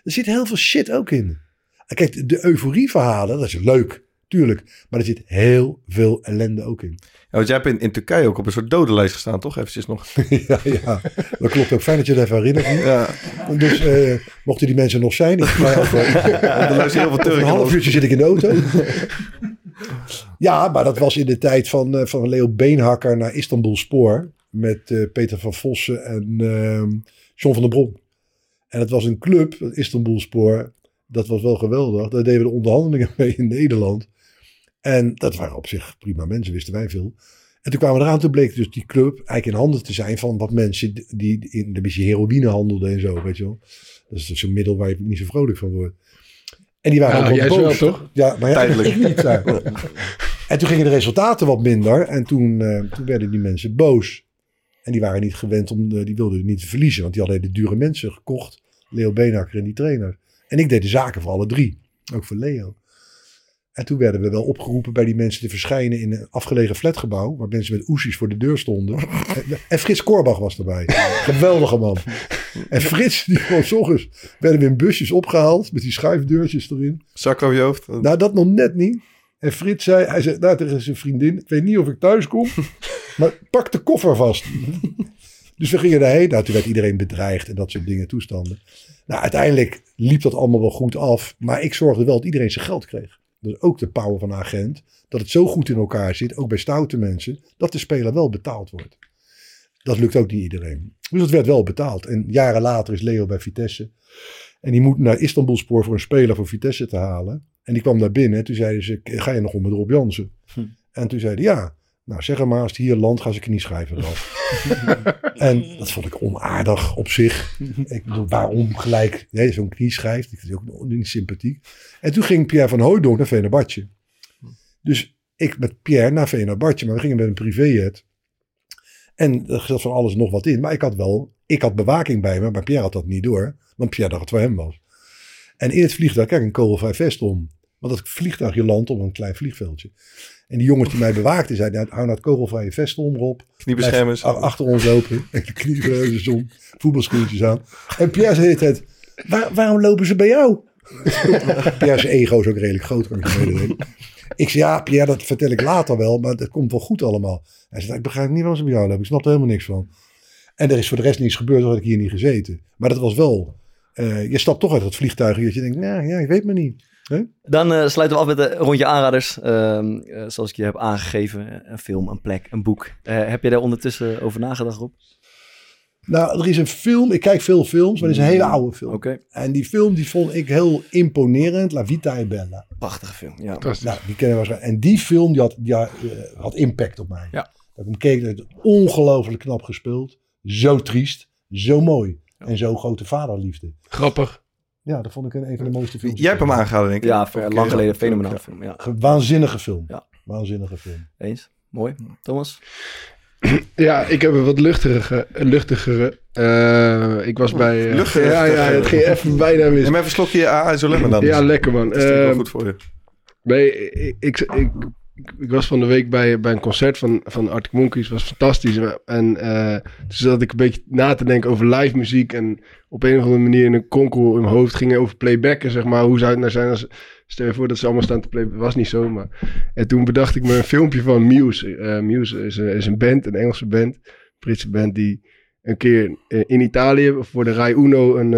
[SPEAKER 5] Er zit heel veel shit ook in. Kijk, de euforieverhalen, dat is leuk, tuurlijk, maar er zit heel veel ellende ook in.
[SPEAKER 7] Ja, want jij hebt in, in Turkije ook op een soort dodenlijst gestaan, toch? Eventjes nog.
[SPEAKER 5] ja, ja, dat klopt ook. Fijn dat je dat even herinnert.
[SPEAKER 7] Ja,
[SPEAKER 5] Dus eh, mochten die mensen nog zijn, ik ga
[SPEAKER 7] er luisteren heel veel Turken.
[SPEAKER 5] een half uurtje zit ik in de auto. ja, maar dat was in de tijd van, eh, van Leo Beenhakker naar Istanbul Spoor. Met eh, Peter van Vossen en ehm John van der Brom. En het was een club, het Istanbul Spoor. Dat was wel geweldig. Daar deden we de onderhandelingen mee in Nederland. En dat waren op zich prima mensen, wisten wij veel. En toen kwamen we eraan, toen bleek dus die club eigenlijk in handen te zijn van wat mensen die in een beetje heroïne handelden en zo, weet je wel. Dat is dus zo'n middel waar je niet zo vrolijk van wordt. En die waren
[SPEAKER 6] Ja,
[SPEAKER 5] ook wel
[SPEAKER 6] toch?
[SPEAKER 5] Ja, maar ja,
[SPEAKER 7] Tijdelijk.
[SPEAKER 5] niet. ja. En toen gingen de resultaten wat minder. En toen, eh, toen werden die mensen boos. En die waren niet gewend om, eh, die wilden niet verliezen. Want die hadden de dure mensen gekocht. Leo Beenhakker en die trainer. En ik deed de zaken voor alle drie. Ook voor Leo. En toen werden we wel opgeroepen bij die mensen te verschijnen in een afgelegen flatgebouw. Waar mensen met oesjes voor de deur stonden. En- Frits Korbach was erbij. Geweldige man. En Frits, die kwam 's ochtends, werden we in busjes opgehaald. Met die schuifdeurtjes erin.
[SPEAKER 7] Zak over je hoofd.
[SPEAKER 5] Nou, dat nog net niet. En Frits zei, hij zei nou, tegen zijn vriendin, ik weet niet of ik thuis kom, maar pak de koffer vast. dus we gingen daarheen. Nou, toen werd iedereen bedreigd en dat soort dingen, toestanden. Nou, uiteindelijk liep dat allemaal wel goed af. Maar ik zorgde wel dat iedereen zijn geld kreeg. Dus ook de power van een agent. Dat het zo goed in elkaar zit, ook bij stoute mensen, dat de speler wel betaald wordt. Dat lukt ook niet iedereen. Dus dat werd wel betaald. En jaren later is Leo bij Vitesse. En die moet naar Istanbulspoor voor een speler voor Vitesse te halen. En die kwam daar binnen. En toen zeiden ze, ga je nog om met Rob Jansen? En toen zeiden ja. Nou, zeg maar, als het hier landt, gaan ze knieschijven en dat vond ik onaardig op zich. Ik bedoel, waarom gelijk nee, zo'n knieschijf? Ik vind het ook niet sympathiek. En toen ging Pierre van Hooydonk naar Venerbahce. Dus ik met Pierre naar Venerbahce, maar we gingen met een privéjet. En er zat van alles nog wat in. Maar ik had wel, ik had bewaking bij me, maar Pierre had dat niet door. Want Pierre dacht dat het voor hem was. En in het vliegtuig, kijk, een kogelvrij vest om. Want dat vliegtuigje landt op een klein vliegveldje. En die jongens die mij bewaakten zeiden, nou, hou nou het kogelvrije vest om, Rob.
[SPEAKER 7] Kniebeschermers.
[SPEAKER 5] Blijf a- achter ons lopen. En de kniebreuzen om, voetbalschoentjes aan. En Pierre zei het, Waar, waarom lopen ze bij jou? Pierre's ego is ook redelijk groot, kan ik je zei, ja Pierre, dat vertel ik later wel, maar dat komt wel goed allemaal. Hij zei, ik begrijp niet waarom ze bij jou lopen. Ik snap er helemaal niks van. En er is voor de rest niets gebeurd, dan had ik hier niet gezeten. Maar dat was wel, je stapt toch uit het vliegtuig en dat je denkt, nou ja, ik weet maar niet.
[SPEAKER 1] Dan eh, sluiten we af met een rondje aanraders. Ehm, eh, zoals ik je heb aangegeven. Een film, een plek, een boek. Eh, heb je daar ondertussen over nagedacht, Rob?
[SPEAKER 5] Nou, er is een film, ik kijk veel films, maar het is een hele oude film.
[SPEAKER 1] Oké.
[SPEAKER 5] En die film die vond ik heel imponerend, La Vita e Bella.
[SPEAKER 1] Prachtige film, ja.
[SPEAKER 5] Nou, die kennen we waarschijnlijk. En die film die had, die had, eh, had impact op mij.
[SPEAKER 1] Ja.
[SPEAKER 5] Dat ik hem keek, dat het ongelooflijk knap gespeeld. Zo triest, zo mooi. En zo grote vaderliefde.
[SPEAKER 6] Grappig.
[SPEAKER 5] Ja, dat vond ik een, een van de mooiste films.
[SPEAKER 7] Jij hebt hem aangeraden, denk ik.
[SPEAKER 1] Ja, lang geleden, fenomenaal film. Ja,
[SPEAKER 5] Ge- Waanzinnige film.
[SPEAKER 1] Ja.
[SPEAKER 5] Waanzinnige film.
[SPEAKER 1] eens. Mooi. Thomas?
[SPEAKER 6] Ja, ik heb een wat luchtigere. luchtigere. Eh, ik was bij... eh,
[SPEAKER 7] luchtig.
[SPEAKER 6] ja, ja, het ging even bijna mis.
[SPEAKER 7] Neem even een slokje AA zo lemmen dan.
[SPEAKER 6] Ja, lekker man.
[SPEAKER 7] Dat is natuurlijk wel goed voor je.
[SPEAKER 6] Nee, ik, ik, ik, ik was van de week bij, bij een concert van, van Arctic Monkeys. was fantastisch. En eh, toen zat ik een beetje na te denken over live muziek. En op een of andere manier in een konkel in mijn hoofd ging over playbacken, zeg maar. Hoe zou het nou zijn als... Stel je voor dat ze allemaal staan te playbacken. was niet zo, maar... En toen bedacht ik me een filmpje van Muse. Eh, Muse is, is een band, een Engelse band. Britse band die een keer eh, in Italië voor de Rai Uno een,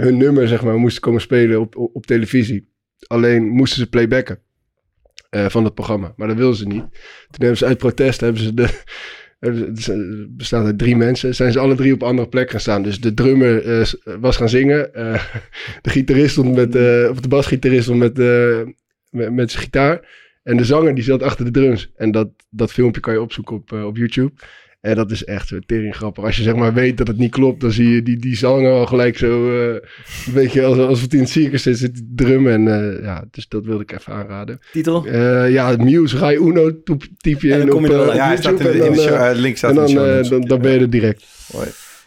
[SPEAKER 6] hun nummer, zeg maar, moesten komen spelen op, op televisie. Alleen moesten ze playbacken eh, van het programma. Maar dat wilden ze niet. Toen hebben ze uit protest, hebben ze de, het bestaat uit drie mensen, zijn ze alle drie op andere plek gaan staan. Dus de drummer eh, was gaan zingen. eh, de gitarist stond met, eh, of de basgitarist stond met, met, met zijn gitaar. En de zanger die zat achter de drums. En dat, dat filmpje kan je opzoeken op, op YouTube. En dat is echt zo tering grappig. Als je zeg maar weet dat het niet klopt, dan zie je die, die zanger al gelijk zo eh, een beetje als, alsof het in het circus zit, zit te drummen. En eh, ja, dus dat wilde ik even aanraden.
[SPEAKER 1] Titel?
[SPEAKER 6] Eh, ja, Muse, Rai Uno, typ je
[SPEAKER 1] En dan
[SPEAKER 6] in
[SPEAKER 1] kom je wel
[SPEAKER 6] eh.
[SPEAKER 7] Ja, hij staat in de, in show,
[SPEAKER 6] dan, eh,
[SPEAKER 7] eh, link staat
[SPEAKER 6] en
[SPEAKER 7] in de
[SPEAKER 6] dan, eh, dan, dan ben je er direct.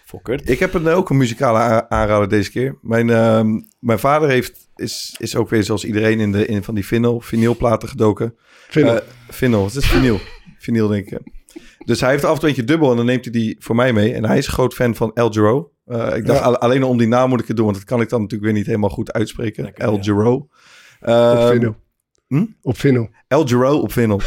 [SPEAKER 1] Fokker.
[SPEAKER 7] Ik heb een, ook een muzikale aanrader deze keer. Mijn, ehm, mijn vader heeft is, is ook weer zoals iedereen in, de, in van die vinyl, vinylplaten gedoken.
[SPEAKER 6] Vinyl.
[SPEAKER 7] Eh, vinyl, het is vinyl. vinyl, denk ik. Dus hij heeft af en toe eentje dubbel en dan neemt hij die voor mij mee. En hij is een groot fan van El Giro. Eh, ik dacht,
[SPEAKER 5] Ja.
[SPEAKER 7] al- alleen om die naam moet ik het doen, want dat kan ik dan natuurlijk weer niet helemaal goed uitspreken.
[SPEAKER 1] Lekker,
[SPEAKER 7] El
[SPEAKER 1] ja.
[SPEAKER 7] Giro.
[SPEAKER 6] Op
[SPEAKER 7] Ehm,
[SPEAKER 6] vinyl.
[SPEAKER 7] hm?
[SPEAKER 6] Op vinyl.
[SPEAKER 7] El Giro op vinyl.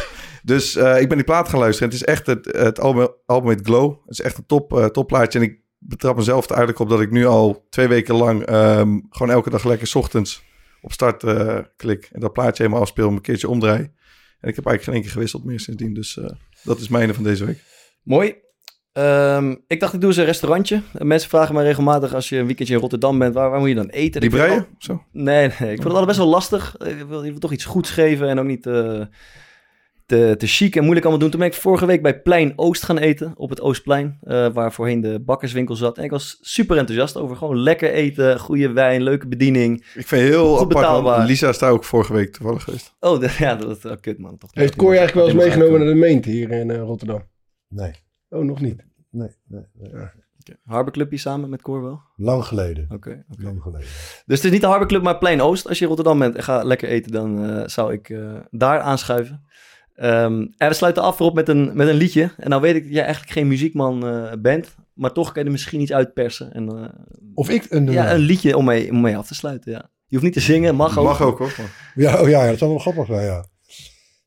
[SPEAKER 7] dus eh, ik ben die plaat gaan luisteren. Het is echt het, het album, album met Glow. Het is echt een top, eh, topplaatje. En ik betrap mezelf er eigenlijk op dat ik nu al twee weken lang ehm, gewoon elke dag lekker 's ochtends op start klik. En dat plaatje helemaal afspeel, een keertje omdraai. En ik heb eigenlijk geen keer gewisseld meer sindsdien. Dus dat is mijne van deze week.
[SPEAKER 1] Mooi. Ehm, ik dacht, ik doe eens een restaurantje. Mensen vragen mij regelmatig als je een weekendje in Rotterdam bent, waar, waar moet je dan eten?
[SPEAKER 7] Die breien? Zo.
[SPEAKER 1] nee, nee, ik vond het altijd best wel lastig. Ik wil, je wil toch iets goeds geven en ook niet eh, te, te chic en moeilijk allemaal doen. Toen ben ik vorige week bij Plein Oost gaan eten, op het Oostplein, eh, waar voorheen de bakkerswinkel zat. En ik was super enthousiast over gewoon lekker eten, goede wijn, leuke bediening.
[SPEAKER 7] Ik vind het heel
[SPEAKER 1] Goed
[SPEAKER 7] apart.
[SPEAKER 1] betaalbaar.
[SPEAKER 7] Lisa is daar ook vorige week toevallig geweest.
[SPEAKER 1] Oh, de- ja, dat is oh, kut man. Toch,
[SPEAKER 6] Heeft Kooi eigenlijk wel eens meegenomen naar de Meent hier in eh, Rotterdam?
[SPEAKER 5] Nee,
[SPEAKER 6] Oh, nog niet.
[SPEAKER 5] nee, nee. nee.
[SPEAKER 1] Harbor Clubje samen met Cor wel?
[SPEAKER 5] Lang geleden.
[SPEAKER 1] Oké. oké.
[SPEAKER 5] Lang geleden.
[SPEAKER 1] Dus het is niet de Harbor Club, maar Plein Oost. Als je in Rotterdam bent en ga lekker eten, dan eh, zou ik eh, daar aanschuiven. Ehm, en we sluiten af erop met een, met een liedje. En nou weet ik dat jij eigenlijk geen muziekman eh, bent, maar toch kan je er misschien iets uitpersen. En, eh,
[SPEAKER 5] Of ik een nummer.
[SPEAKER 1] ja, een liedje om mee, om mee af te sluiten, ja. Je hoeft niet te zingen, mag ook.
[SPEAKER 7] Mag ook hoor.
[SPEAKER 5] Ja, oh ja, ja, dat zou wel grappig zijn, ja.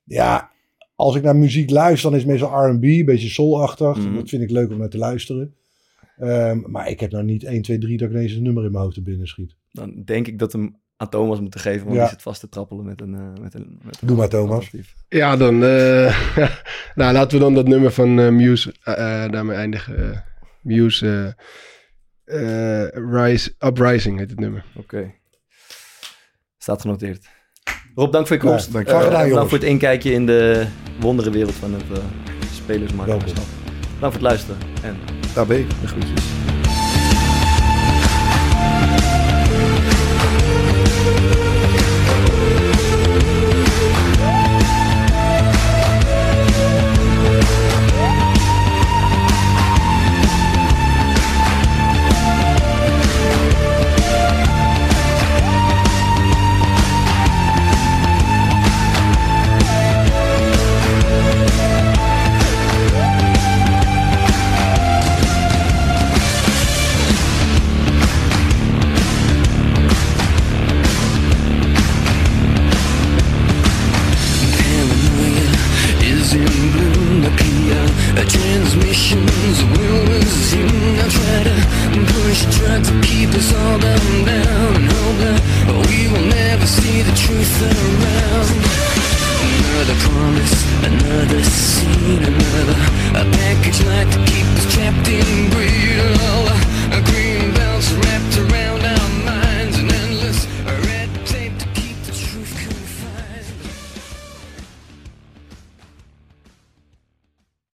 [SPEAKER 5] Ja, als ik naar muziek luister, dan is het meestal R&B, een beetje soulachtig.
[SPEAKER 1] Mhm.
[SPEAKER 5] Dat vind ik leuk om naar te luisteren. Ehm, maar ik heb nou niet 1, 2, 3 dat ik ineens een nummer in mijn hoofd te binnen schiet.
[SPEAKER 1] Dan denk ik dat hem aan Thomas moeten geven, want
[SPEAKER 5] Ja.
[SPEAKER 1] die zit vast te trappelen met een... eh, met een met een
[SPEAKER 5] Doe maar, Thomas.
[SPEAKER 1] alternatief.
[SPEAKER 6] Ja, dan... eh, nou, laten we dan dat nummer van eh, Muse daarmee eindigen. Muse eh, eh, Rise, Uprising heet het nummer.
[SPEAKER 1] Oké. Staat genoteerd. Rob, dank voor je komst.
[SPEAKER 5] Ja, dank gedaan, jongens.
[SPEAKER 1] voor het inkijkje in de wonderenwereld van het uh, spelersmarktschap. Bedankt voor het luisteren en
[SPEAKER 7] Daar ben ik.
[SPEAKER 1] de groetjes.